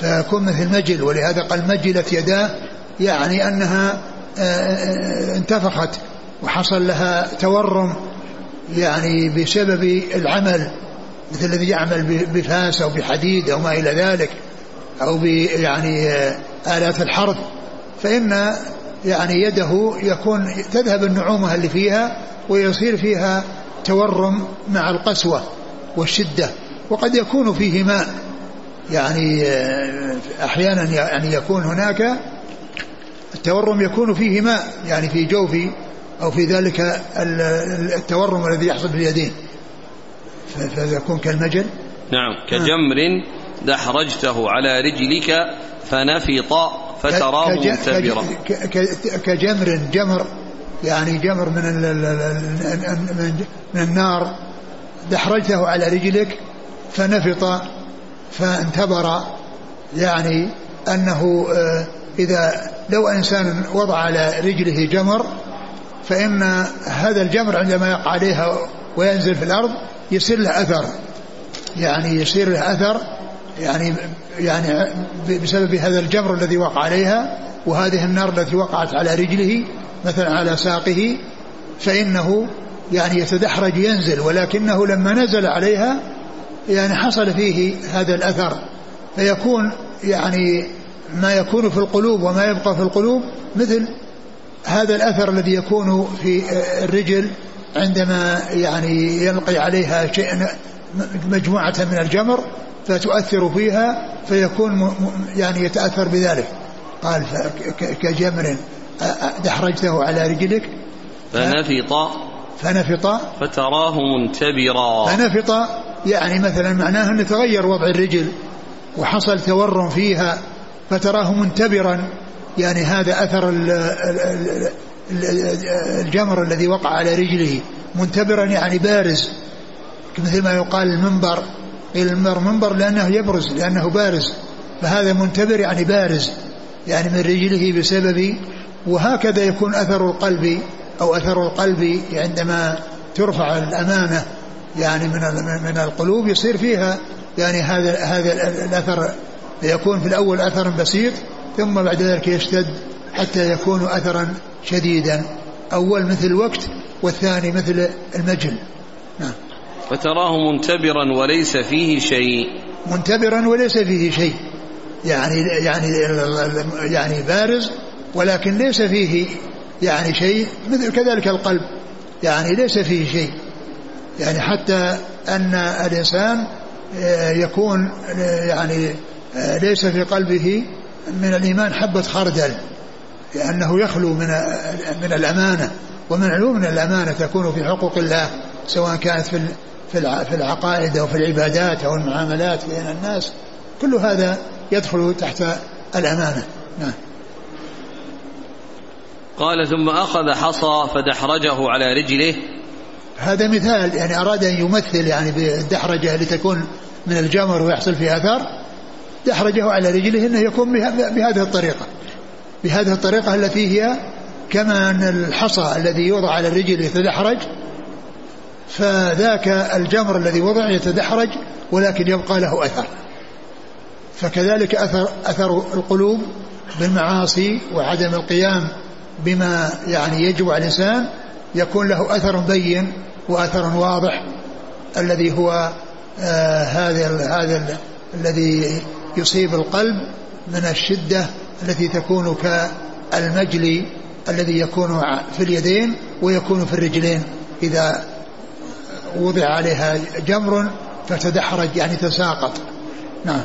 فيكون مثل مجل ولهذا قال مجلت يداه يعني أنها انتفخت وحصل لها تورم يعني بسبب العمل مثل الذي يعمل بفاس أو بحديد أو ما إلى ذلك أو يعني آلات الحرث فإن يعني يده يكون تذهب النعومة اللي فيها ويصير فيها تورم مع القسوة والشدة. وقد يكون فيه ماء يعني أحيانا يعني يكون هناك التورم يكون فيه ماء يعني في جوف أو في ذلك التورم الذي يحصل في اليدين فيكون كالمجل. نعم كجمر دحرجته على رجلك فنفط فتراه منتبرا. كجمر جمر يعني جمر من من النار دحرجته على رجلك فنفط فانتبر يعني أنه آه، إذا لو إنسان وضع على رجله جمر فإن هذا الجمر عندما يقع عليها وينزل في الأرض يصير له أثر. يعني يصير له أثر يعني يعني بسبب هذا الجمر الذي وقع عليها وهذه النار التي وقعت على رجله مثلا على ساقه فإنه يعني يتدحرج ينزل ولكنه لما نزل عليها يعني حصل فيه هذا الأثر. فيكون يعني ما يكون في القلوب وما يبقى في القلوب مثل هذا الأثر الذي يكون في الرجل عندما يعني يلقي عليها شيء مجموعة من الجمر فتؤثر فيها فيكون يعني يتأثر بذلك. قال كجمر دحرجته على رجلك. فنفط. فنفط. فتراه منتبرا. فنفط. يعني مثلا معناه أن تغير وضع الرجل وحصل تورم فيها فتراه منتبرا يعني هذا أثر الجمر الذي وقع على رجله منتبرا يعني بارز مثل ما يقال المنبر المنبر منبر لأنه يبرز لأنه بارز فهذا منتبر يعني بارز يعني من رجله بسبب وهكذا يكون أثر القلب أو أثر القلب عندما ترفع الأمانة يعني من من القلوب يصير فيها يعني هذا هذا الأثر يكون في الأول أثرا بسيط ثم بعد ذلك يشتد حتى يكون أثرا شديدا. أول مثل الوقت والثاني مثل المجل. نعم. فتراه منتبرا وليس فيه شيء. منتبرا وليس فيه شيء. يعني يعني يعني بارز ولكن ليس فيه يعني شيء مثل كذلك القلب. يعني ليس فيه شيء. يعني حتى أن الإنسان آه، يكون آه، يعني ليس في قلبه من الإيمان حبة خردل لأنه يخلو من من الأمانة ومن علوم من الأمانة تكون في حقوق الله سواء كانت في في العقائد أو في العبادات أو المعاملات بين الناس كل هذا يدخل تحت الأمانة. نعم. قال ثم أخذ حصى فدحرجه على رجله. هذا مثال يعني أراد أن يمثل يعني بالدحرجة لتكون من الجمر ويحصل فيه أثر دحرجه على رجله أنه يكون بهذه الطريقة. بهذه الطريقة التي هي كما أن الحصى الذي يوضع على الرجل يتدحرج فذاك الجمر الذي وضع يتدحرج ولكن يبقى له أثر. فكذلك أثر, أثر القلوب بالمعاصي وعدم القيام بما يعني يجب على الإنسان يكون له أثر بين وأثر واضح الذي هو آه هذا هذا الذي يصيب القلب من الشدة التي تكون كالمجلي الذي يكون في اليدين ويكون في الرجلين. إذا وضع عليها جمر فتدحرج يعني تساقط. نعم.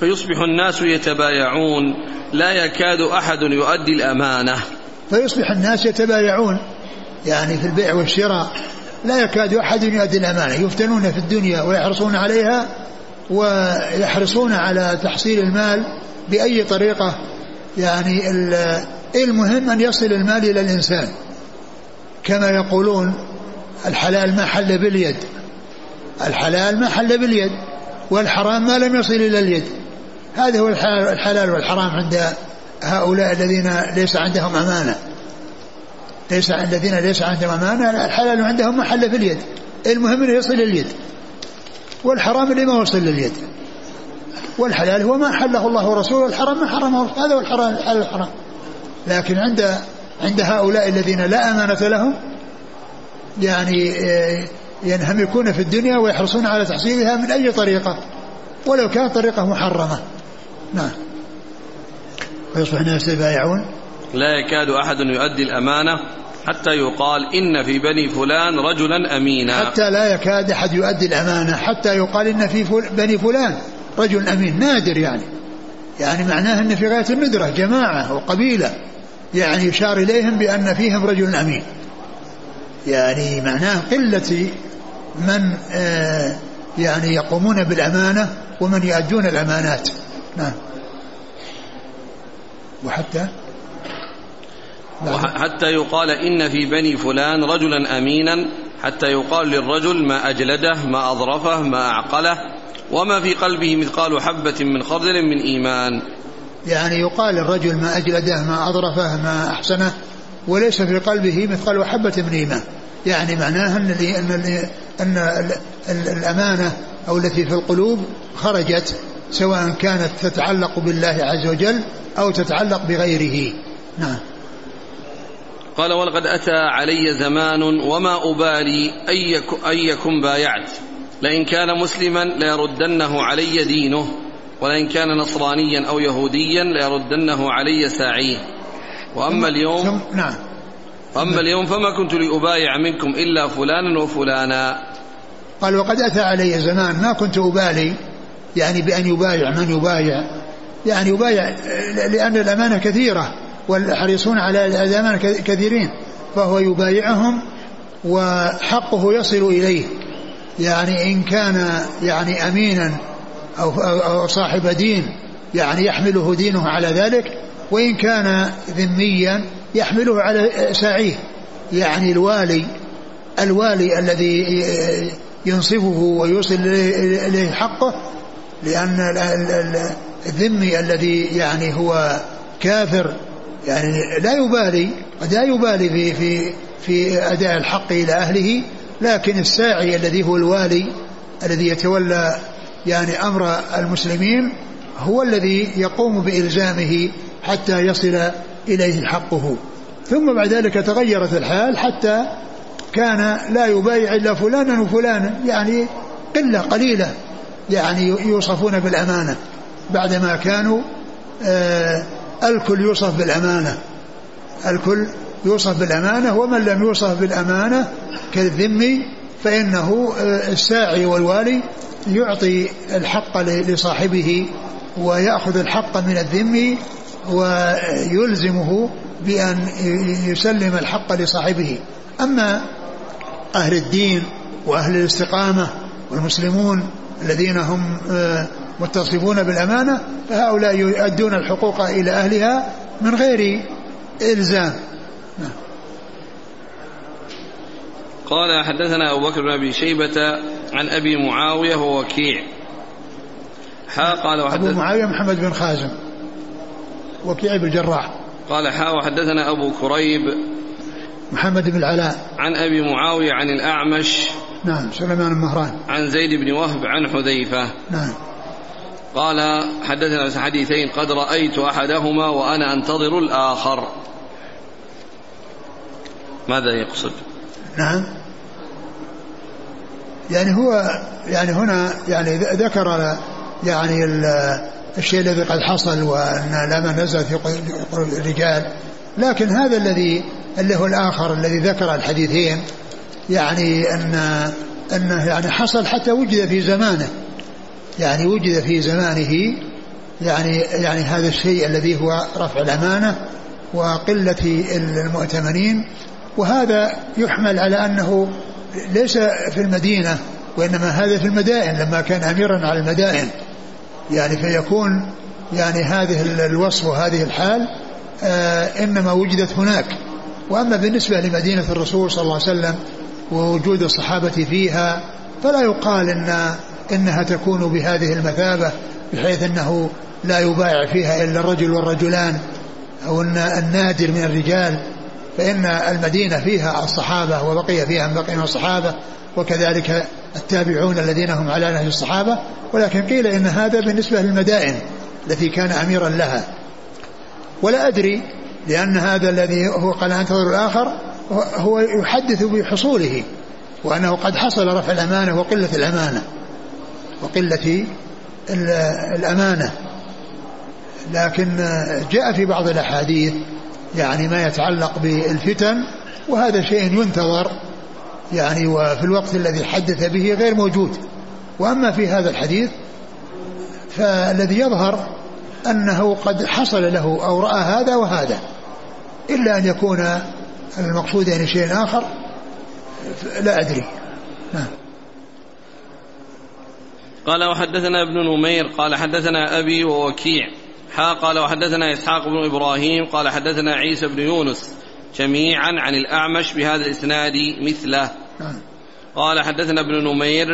فيصبح الناس يتبايعون لا يكاد أحد يؤدي الأمانة. فيصبح الناس يتبايعون يعني في البيع والشراء. لا يكاد أحد يؤدي الأمانة. يفتنون في الدنيا ويحرصون عليها ويحرصون على تحصيل المال بأي طريقة. يعني المهم أن يصل المال إلى الإنسان. كما يقولون الحلال ما حل باليد. الحلال ما حل باليد والحرام ما لم يصل إلى اليد. هذا هو الحلال والحرام عند هؤلاء الذين ليس عندهم أمانة. ليس الذين ليس عندهم أمانة الحلال عندهم ما حل في اليد. المهم أنه يصل اليد. والحرام اللي ما وصل لليد. والحلال هو ما حله الله ورسوله والحرام ما حرمه. هذا هو الحرام الحلال الحرام. لكن عند عند هؤلاء الذين لا أمانة لهم يعني آه، ينهمكون في الدنيا ويحرصون على تحصيلها من أي طريقة؟ ولو كانت طريقة محرمة. نعم. ويصبح الناس يبايعون لا يكاد أحد يؤدي الأمانة حتى يقال إن في بني فلان رجلا أمينا. حتى لا يكاد أحد يؤدي الأمانة حتى يقال إن في فل بني فلان رجل أمين نادر يعني. يعني معناه أن في غاية الندرة جماعة وقبيلة. يعني يشار إليهم بأن فيهم رجل أمين. يعني معناه قلة من آه يعني يقومون بالأمانة ومن يؤدون الأمانات. نعم. وحتى حتى يقال إن في بني فلان رجلا أمينا. حتى يقال للرجل ما أجلده ما أظرفه ما أعقله. وما في قلبه مثقال حبة من خردل من إيمان. يعني يقال للرجل ما أجلده ما أظرفه ما أحسنه وليس في قلبه مثقال حبة من إيمان. يعني معناه أن أن أن الأمانة أو التي في القلوب خرجت سواء كانت تتعلق بالله عز وجل أو تتعلق بغيره. نعم. قال ولقد أتى علي زمان وما أبالي أيكم بايعت. لئن كان مسلما ليردنه علي دينه ولئن كان نصرانيا أو يهوديا ليردنه علي ساعيه. وأما اليوم نعم. وأما اليوم فما كنت لأبايع منكم إلا فلانا وفلانا. قال وقد أتى علي زمان ما كنت أبالي يعني بأن يبايع من يبايع يعني يبايع لأن الأمانة كثيرة. والحريصون على الأمانة كثيرين فهو يبايعهم وحقه يصل إليه. يعني إن كان يعني أمينا أو, أو صاحب دين يعني يحمله دينه على ذلك وإن كان ذميا يحمله على ساعيه يعني الوالي الوالي الذي ينصفه ويوصل إليه حقه لأن الذمي الذي يعني هو كافر يعني لا يبالي قد لا يبالي في في في أداء الحق إلى أهله لكن الساعي الذي هو الوالي الذي يتولى يعني أمر المسلمين هو الذي يقوم بإلزامه حتى يصل إليه حقه. ثم بعد ذلك تغيرت الحال حتى كان لا يبايع إلا فلانا وفلانا يعني قلة قليلة يعني يوصفون بالأمانة بعدما كانوا آه الكل يوصف بالأمانة. الكل يوصف بالأمانة ومن لم يوصف بالأمانة كالذمي فإنه آه، الساعي والوالي يعطي الحق لصاحبه ويأخذ الحق من الذمي ويلزمه بأن يسلم الحق لصاحبه. أما أهل الدين وأهل الاستقامة والمسلمون الذين هم آه، متصفون بالأمانة فهؤلاء يؤدون الحقوق إلى أهلها من غير إلزام. نعم. قال حدثنا أبو بكر بن أبي شيبة عن أبي معاوية ووكيع حا قال وحدث أبو معاوية محمد بن خازم وكيع بن الجراح. قال حا وحدثنا أبو كريب محمد بن العلاء. عن أبي معاوية عن الأعمش نعم سليمان المهران عن زيد بن وهب عن حذيفة. نعم. قال حدثنا حديثين قد رأيت أحدهما وأنا أنتظر الآخر. ماذا يقصد؟ نعم. يعني هو يعني هنا يعني ذكر يعني الشيء الذي قد حصل وأن لما نزل في قلوب الرجال لكن هذا الذي اللي هو الآخر الذي ذكر الحديثين يعني أن أنه يعني حصل حتى وجد في زمانه. يعني وجد في زمانه يعني يعني هذا الشيء الذي هو رفع الأمانة وقلة المؤتمنين وهذا يحمل على أنه ليس في المدينة وإنما هذا في المدائن لما كان أميرا على المدائن. يعني فيكون يعني هذه الوصف وهذه الحال آه إنما وجدت هناك. وأما بالنسبة لمدينة الرسول صلى الله عليه وسلم ووجود الصحابة فيها فلا يقال إن إنها تكون بهذه المثابة بحيث أنه لا يبايع فيها إلا الرجل والرجلان أن النادر من الرجال فإن المدينة فيها الصحابة وبقي فيها من بقي من الصحابة وكذلك التابعون الذين هم على نهج الصحابة ولكن قيل إن هذا بالنسبة للمدائن التي كان أميرا لها. ولا أدري لأن هذا الذي هو قال أنتظر الآخر هو يحدث بحصوله وأنه قد حصل رفع الأمانة وقلة الأمانة. وقلة الأمانة. لكن جاء في بعض الأحاديث يعني ما يتعلق بالفتن وهذا شيء ينتظر يعني وفي الوقت الذي حدث به غير موجود. وأما في هذا الحديث فالذي يظهر أنه قد حصل له أو رأى هذا وهذا إلا أن يكون المقصود يعني شيء آخر لا أدري. نعم. قال وحدثنا ابن نمير قال حدثنا أبي ووكيع. حا قال وحدثنا إسحاق بن إبراهيم قال حدثنا عيسى بن يونس جميعا عن الأعمش بهذا الإسناد مثله. قال حدثنا ابن نمير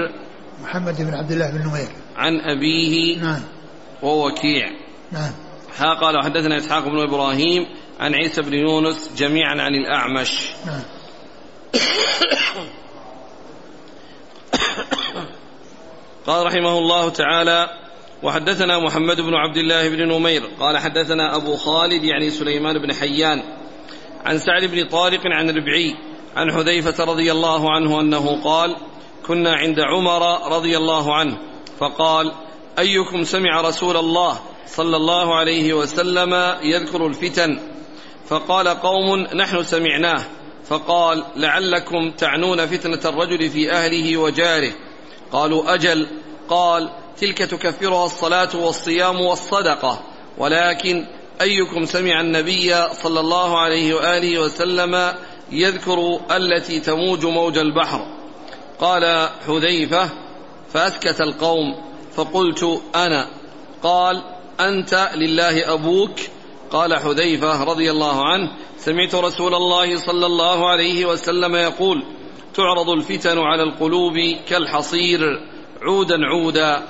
محمد بن عبد الله بن نمير. عن أبيه نعم. ووكيع. نعم. حا قال وحدثنا إسحاق بن إبراهيم عن عيسى بن يونس جميعا عن الأعمش. نعم. [coughs] قال رحمه الله تعالى وحدثنا محمد بن عبد الله بن نمير قال حدثنا أبو خالد يعني سليمان بن حيان عن سعد بن طارق عن ربعي عن حذيفة رضي الله عنه أنه قال كنا عند عمر رضي الله عنه فقال أيكم سمع رسول الله صلى الله عليه وسلم يذكر الفتن؟ فقال قوم نحن سمعناه فقال لعلكم تعنون فتنة الرجل في أهله وجاره. قالوا أجل. قال تلك تكفرها الصلاة والصيام والصدقة. ولكن أيكم سمع النبي صلى الله عليه وآله وسلم يذكر التي تموج موج البحر. قال حذيفة فأسكت القوم فقلت أنا. قال أنت لله أبوك. قال حذيفة رضي الله عنه سمعت رسول الله صلى الله عليه وسلم يقول تعرض الفتن على القلوب كالحصير عودا عودا.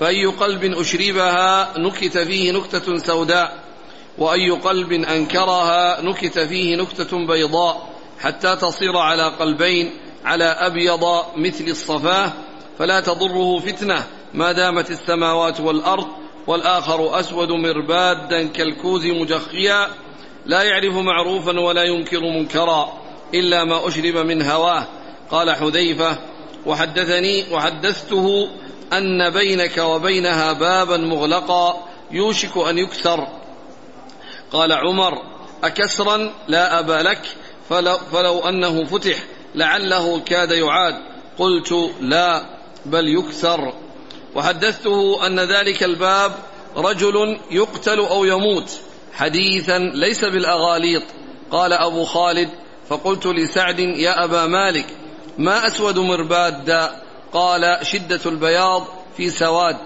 فأي قلب أشربها نكت فيه نكتة سوداء وأي قلب أنكرها نكت فيه نكتة بيضاء. حتى تصير على قلبين على أبيض مثل الصفاه فلا تضره فتنة. ما دامت السماوات والأرض والآخر أسود مربادا كالكوز مجخيا. لا يعرف معروفا ولا ينكر منكرا. إلا ما أشرب من هواه. قال حذيفة وحدثني وحدثته أن بينك وبينها بابا مغلقا يوشك أن يكسر. قال عمر أكسرا لا أبا لك فلو, فلو أنه فتح لعله كاد يعاد. قلت لا بل يكسر. وحدثته أن ذلك الباب رجل يقتل أو يموت حديثا ليس بالأغاليط. قال أبو خالد فقلت لسعد يا أبا مالك ما أسود مرباد؟ قال شدة البياض في سواد.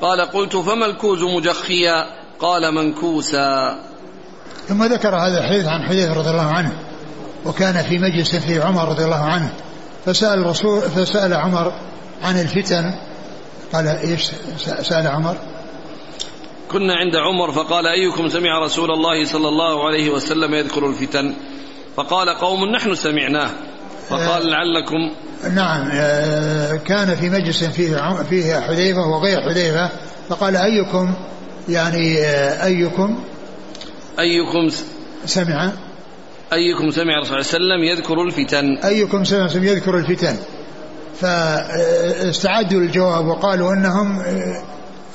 قال قلت فما الكوز مجخيا؟ قال منكوسا. ثم ذكر هذا الحديث عن حذيفة رضي الله عنه وكان في مجلس في عمر رضي الله عنه. فسأل الرسول فسأل عمر عن الفتن. قال إيش؟ سأل عمر. كنا عند عمر فقال أيكم سمع رسول الله صلى الله عليه وسلم يذكر الفتن؟ فقال قوم نحن سمعناه. فقال آه، لعلكم نعم آه، كان في مجلس فيه فيه حذيفة وغير حذيفة فقال أيكم يعني آه، أيكم أيكم سمع؟ أيكم سمع الرسول صلى الله عليه وسلم يذكر الفتن. أيكم سمع يذكر الفتن. فاستعدوا الجواب وقالوا إنهم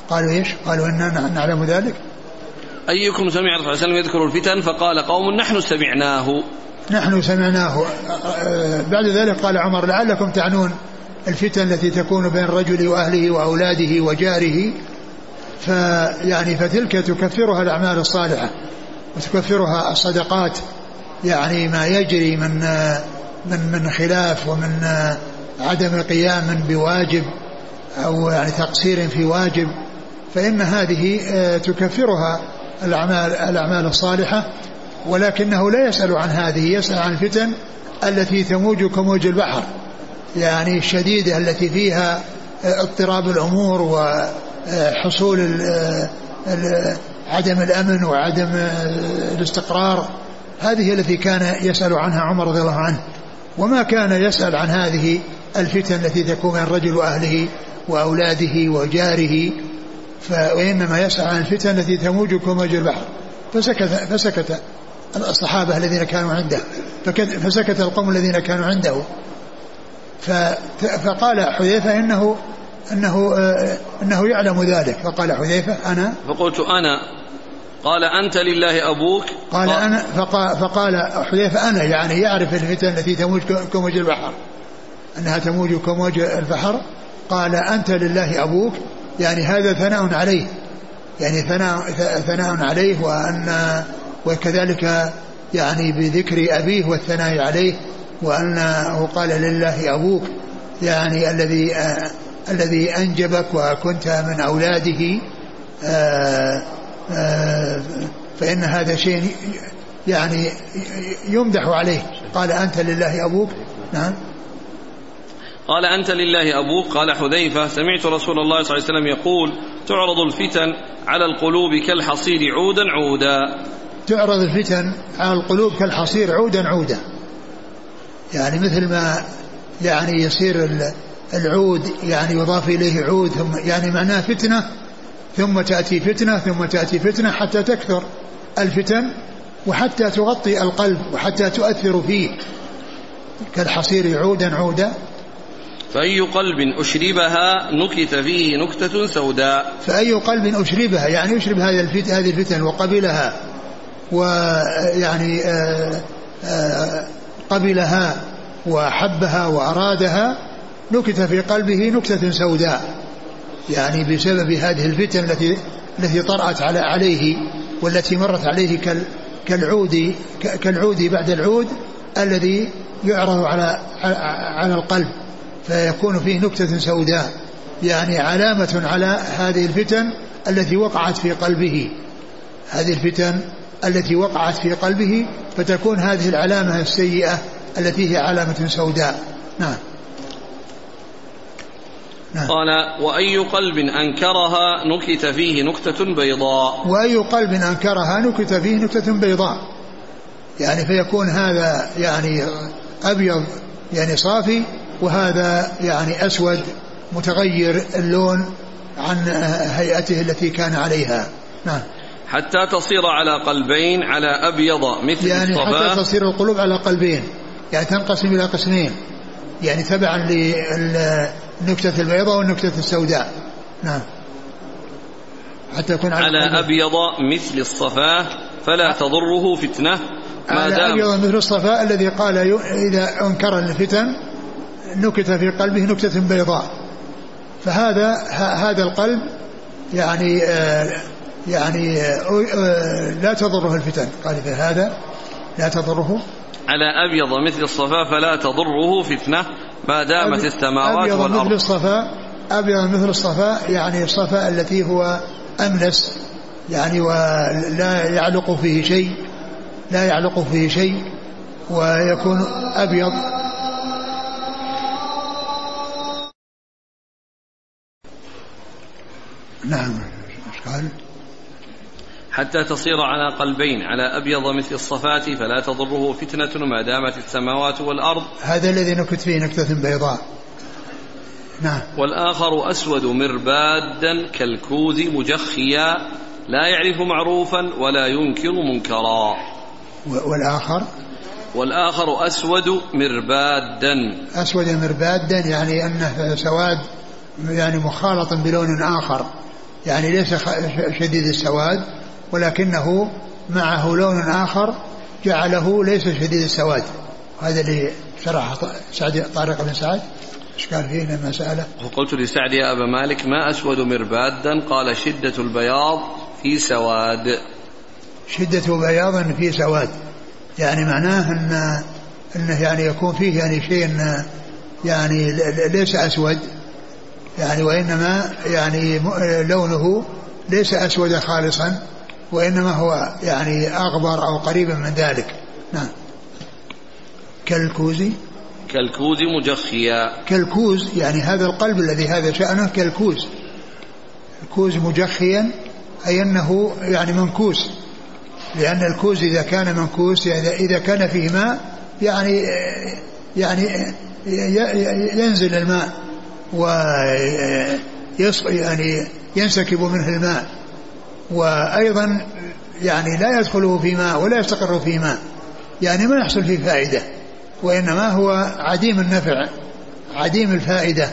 قالوا إيش؟ قالوا اننا نعلم ذلك. أيكم سمع الرسول صلى الله عليه وسلم يذكر الفتن؟ فقال قوم نحن سمعناه. نحن سمعناه. بعد ذلك قال عمر لعلكم تعنون الفتن التي تكون بين الرجل وأهله وأولاده وجاره. فيعني فتلك تكفرها الأعمال الصالحة وتكفرها الصدقات. يعني ما يجري من من من خلاف ومن عدم قيام بواجب أو يعني تقصير في واجب. فإن هذه آه، تكفرها الأعمال الأعمال الصالحة. ولكنه لا يسأل عن هذه يسأل عن الفتن التي تموج كموج البحر يعني الشديدة التي فيها اضطراب الأمور وحصول عدم الأمن وعدم الاستقرار. هذه التي كان يسأل عنها عمر رضي الله عنه. وما كان يسأل عن هذه الفتن التي تكون بين الرجل وأهله وأولاده وجاره وإنما يسأل عن الفتن التي تموج كموج البحر. فسكت فسكت. الصحابة الذين كانوا عنده. فسكت القوم الذين كانوا عنده. فقال حذيفة إنه إنه إنه يعلم ذلك. فقال حذيفة أنا؟ فقلت أنا. قال أنت لله أبوك؟ قال أنا فقال, فقال حذيفة أنا يعني يعرف الفتن التي تموج كموج البحر. أنها تموج كموج البحر. قال أنت لله أبوك؟ يعني هذا ثناء عليه. يعني ثناء ثناء عليه وأن وكذلك يعني بذكر أبيه والثناء عليه وأنه قال لله أبوك يعني الذي الذي أنجبك وكنت من أولاده آآ آآ فإن هذا شيء يعني يمدح عليه. قال أنت لله أبوك؟ نعم. قال أنت لله أبوك؟ قال حذيفة سمعت رسول الله صلى الله عليه وسلم يقول تعرض الفتن على القلوب كالحصير عودا عودا. تعرض الفتن على القلوب كالحصير عودا عودا. يعني مثل ما يعني يصير العود يعني يضاف إليه عود ثم يعني معناه فتنة ثم تأتي فتنة ثم تأتي فتنة حتى تكثر الفتن وحتى تغطي القلب وحتى تؤثر فيه. كالحصير عودا عودا. فأي قلب أشربها نكت فيه نكتة سوداء. فأي قلب أشربها يعني يشرب هذه الفتن, هذه الفتن وقبلها ويعني آه، آه، قبلها وحبها وأرادها نكت في قلبه نكتة سوداء يعني بسبب هذه الفتن التي التي طرأت على عليه والتي مرت عليه كالعود كالعود بعد العود الذي يعرض على على القلب فيكون فيه نكتة سوداء يعني علامة على هذه الفتن التي وقعت في قلبه. هذه الفتن التي وقعت في قلبه فتكون هذه العلامة السيئة التي هي علامة سوداء. نعم. نعم. قال وأي قلب أنكرها نكت فيه نكتة بيضاء. وأي قلب أنكرها نكت فيه نكتة بيضاء. يعني فيكون هذا يعني أبيض يعني صافي وهذا يعني أسود متغير اللون عن هيئته التي كان عليها. نعم. حتى تصير على قلبين على أبيض مثل يعني الصفا حتى تصير القلوب على قلبين. يعني تنقسم إلى قسمين. يعني تبعا للنكتة البيضاء والنكتة السوداء. نعم. حتى يكون على, على أبيض مثل الصفاء فلا تضره فتنة. ما على دام أبيض مثل الصفاء الذي قال إذا أنكر الفتن نكت في قلبه نكتة بيضاء. فهذا هذا القلب يعني آه يعني آه لا تضره الفتن. قال هذا لا تضره. على أبيض مثل الصفا فلا تضره فتنة ما دامت السماوات أبيض والأرض. مثل الصفا أبيض مثل الصفا يعني الصفا التي هو أملس يعني ولا يعلق فيه شيء لا يعلق فيه شيء ويكون أبيض. نعم إيش قال؟ حتى تصير على قلبين على أبيض مثل الصفاة فلا تضره فتنة ما دامت السماوات والأرض. هذا الذي نكت فيه نكتة بيضاء. نعم. والآخر أسود مربادا كالكوز مجخيا لا يعرف معروفا ولا ينكر منكرا. والآخر؟ والآخر أسود مربادا. أسود مربادا يعني أنه سواد يعني مخالط بلون آخر. يعني ليس شديد السواد ولكنه معه لون آخر جعله ليس شديد السواد. هذا اللي شرح سعد طارق بن سعد. إيش قال فيه لما سأله؟ وقلت لسعد يا أبا مالك ما أسود مربادا قال شدة البياض في سواد. شدة بياض في سواد. يعني معناه أن أنه يعني يكون فيه يعني شيء يعني ليس أسود. يعني وإنما يعني لونه ليس أسود خالصا. وإنما هو يعني أغبر أو قريبا من ذلك. نعم. كالكوز كالكوز مجخيا. كالكوز يعني هذا القلب الذي هذا شأنه كالكوز. الكوز مجخيا أي أنه يعني منكوس. لأن الكوز إذا كان منكوس يعني إذا كان فيه ماء يعني يعني ينزل الماء و يعني ينسكب منه الماء. وأيضا يعني لا يدخله في ماء ولا يستقر في ماء يعني ما يحصل فيه فائدة وإنما هو عديم النفع عديم الفائدة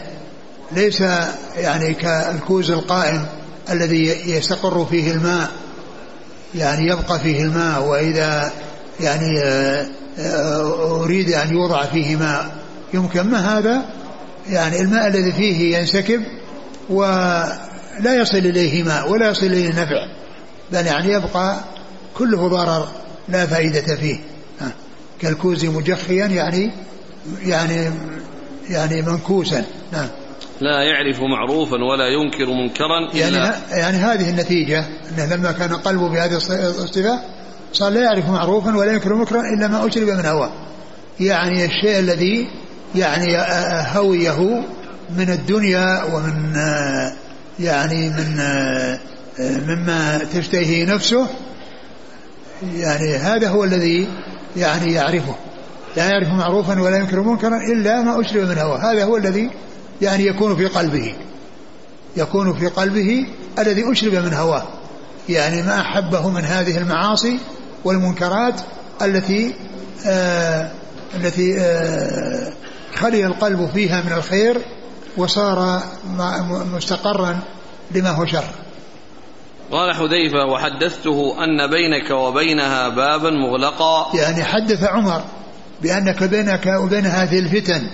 ليس يعني كالكوز القائم الذي يستقر فيه الماء يعني يبقى فيه الماء وإذا يعني آه، أريد أن يوضع فيه ماء يمكن ما هذا؟ يعني الماء الذي فيه ينسكب ولا يصل إليه ماء ولا يصل إليه نفع بل يعني يبقى كله ضرر لا فائدة فيه. كالكوز مجخيا يعني يعني يعني منكوسا. نعم لا يعرف معروفا ولا ينكر منكرا يعني إلا يعني يعني هذه النتيجة أنه لما كان قلبه بهذه الصفة صار لا يعرف معروفا ولا ينكر منكرا إلا ما أشرب من هواه. يعني الشيء الذي يعني هويه من الدنيا ومن يعني من مما تشتهيه نفسه يعني هذا هو الذي يعني يعرفه. لا يعرف معروفا ولا ينكر منكرا إلا ما أشرب من هواه. هذا هو الذي يعني يكون في قلبه. يكون في قلبه الذي أشرب من هواه. يعني ما أحبه من هذه المعاصي والمنكرات التي آه التي آه خلي القلب فيها من الخير وصار مستقرا لما هو شر. قال حذيفة وحدثته أن بينك وبينها بابا مغلقا. يعني حدث عمر بأنك بينك وبين هذه الفتن.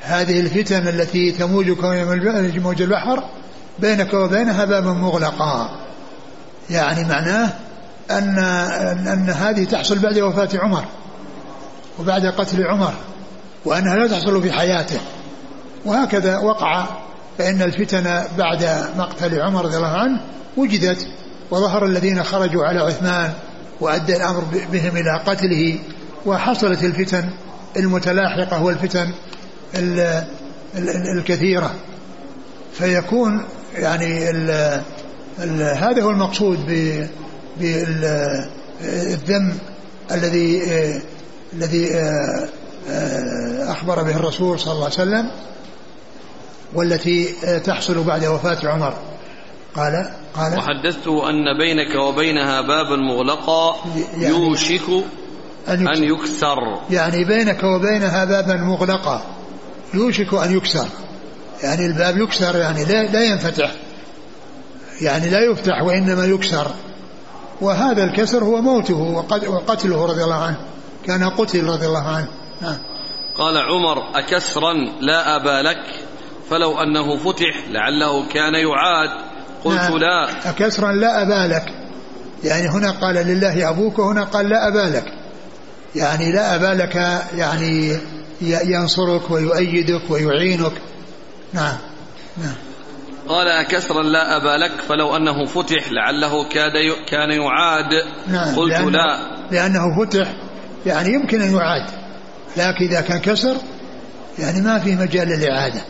هذه الفتن التي تموج موج البحر بينك وبينها بابا مغلقا. يعني معناه أن أن هذه تحصل بعد وفاة عمر وبعد قتل عمر وأنها لا تحصل في حياته. وهكذا وقع فإن الفتن بعد مقتل عمر رضي الله عنه وجدت وظهر الذين خرجوا على عثمان وأدى الأمر بهم إلى قتله وحصلت الفتن المتلاحقة والفتن الكثيرة. فيكون يعني ال ال هذا هو المقصود بالذم الذي الذي أخبر به الرسول صلى الله عليه وسلم. والتي تحصل بعد وفاة عمر. قال قال وحدثته أن بينك وبينها بابا مغلقا يعني يوشك أن, أن يكسر. يعني بينك وبينها بابا مغلقا يوشك أن يكسر. يعني الباب يكسر يعني لا, لا ينفتح. يعني لا يفتح وإنما يكسر. وهذا الكسر هو موته وقتله رضي الله عنه. كان قتل رضي الله عنه. قال عمر أكسرا لا أبا لك؟ فلو أنه فتح لعله كان يعاد. قلت نعم. لا. أكسرا لا أبا لك. يعني هنا قال لله أبوك وهنا قال لا أبا لك. يعني لا أبا لك يعني ينصرك ويؤيدك ويعينك. نعم. نعم. قال أكسرا لا أبا لك فلو أنه فتح لعله كاد كان يعاد. نعم. قلت لأنه لا. لأنه فتح يعني يمكن أن يعاد. لكن إذا كان كسر يعني ما في مجال للإعادة.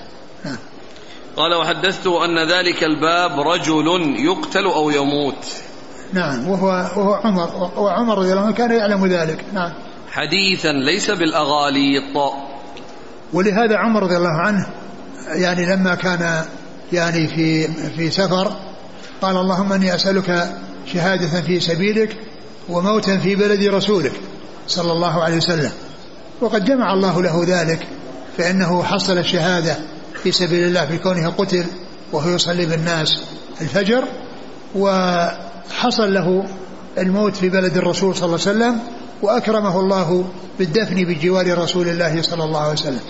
قال وحدثته أن ذلك الباب رجل يقتل أو يموت. نعم وهو وهو عمر وعمر رضي الله عنه كان يعلم ذلك. نعم. حديثا ليس بالأغاليط. ولهذا عمر رضي الله عنه يعني لما كان يعني في في سفر قال اللهم إني أسألك شهادة في سبيلك وموتا في بلد رسولك صلى الله عليه وسلم. وقد جمع الله له ذلك فإنه حصل الشهادة في سبيل الله في كونه قتل وهو يصلي بالناس الفجر وحصل له الموت في بلد الرسول صلى الله عليه وسلم وأكرمه الله بالدفن بجوار رسول الله صلى الله عليه وسلم.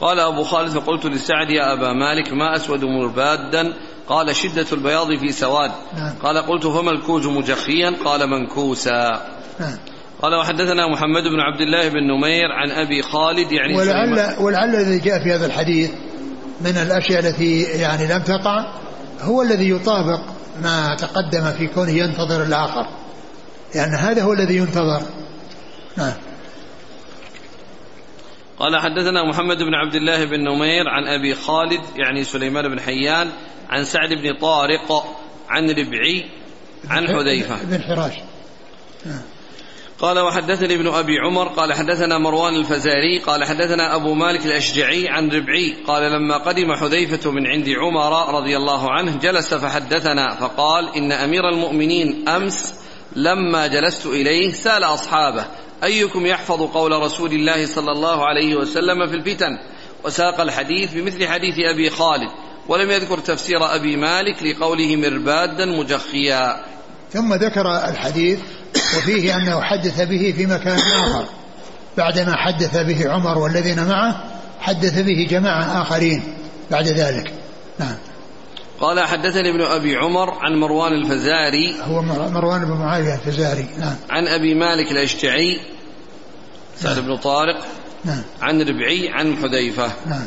قال أبو خالد فقلت لسعد يا أبا مالك ما أسود مربادا قال شدة البياض في سواد. نعم. قال قلت فما الكوز مجخيا؟ قال منكوسا. نعم. قال وحدثنا محمد بن عبد الله بن نمير عن أبي خالد يعني ولعل, ولعل الذي جاء في هذا الحديث من الأشياء التي يعني لم تقع هو الذي يطابق ما تقدم في كونه ينتظر الآخر. لأن هذا هو الذي ينتظر. نعم. قال حدثنا محمد بن عبد الله بن نمير عن أبي خالد يعني سليمان بن حيان عن سعد بن طارق عن ربعي عن حذيفة. بن حراش. قال وحدثني ابن أبي عمر قال حدثنا مروان الفزاري قال حدثنا أبو مالك الأشجعي عن ربعي قال لما قدم حذيفة من عند عمر رضي الله عنه جلس فحدثنا فقال إن أمير المؤمنين أمس لما جلست إليه سأل أصحابه أيكم يحفظ قول رسول الله صلى الله عليه وسلم في الفتن؟ وساق الحديث بمثل حديث أبي خالد ولم يذكر تفسير أبي مالك لقوله مربادا مجخيا. ثم ذكر الحديث وفيه أنه حدث به في مكان آخر. بعدما حدث به عمر والذين معه حدث به جماعة آخرين بعد ذلك. نعم. قال حدثني ابن أبي عمر عن مروان الفزاري. هو مروان بن معاوية الفزاري. نعم. عن أبي مالك الأشجعي سعد نعم. بن طارق. نعم. عن ربعي عن حذيفة. نعم.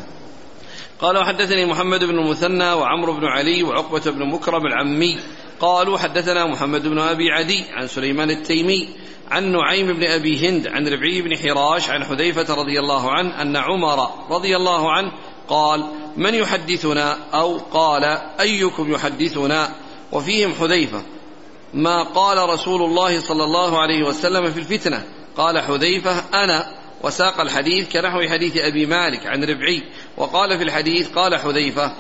قال وحدثني محمد بن المثنى وعمرو بن علي وعقبة بن مكرم العمي. قالوا حدثنا محمد بن أبي عدي عن سليمان التيمي عن نعيم بن أبي هند عن ربعي بن حراش عن حذيفة رضي الله عنه أن عمر رضي الله عنه قال من يحدثنا أو قال أيكم يحدثنا؟ وفيهم حذيفة ما قال رسول الله صلى الله عليه وسلم في الفتنة؟ قال حذيفة أنا. وساق الحديث كنحو حديث أبي مالك عن ربعي وقال في الحديث قال حذيفة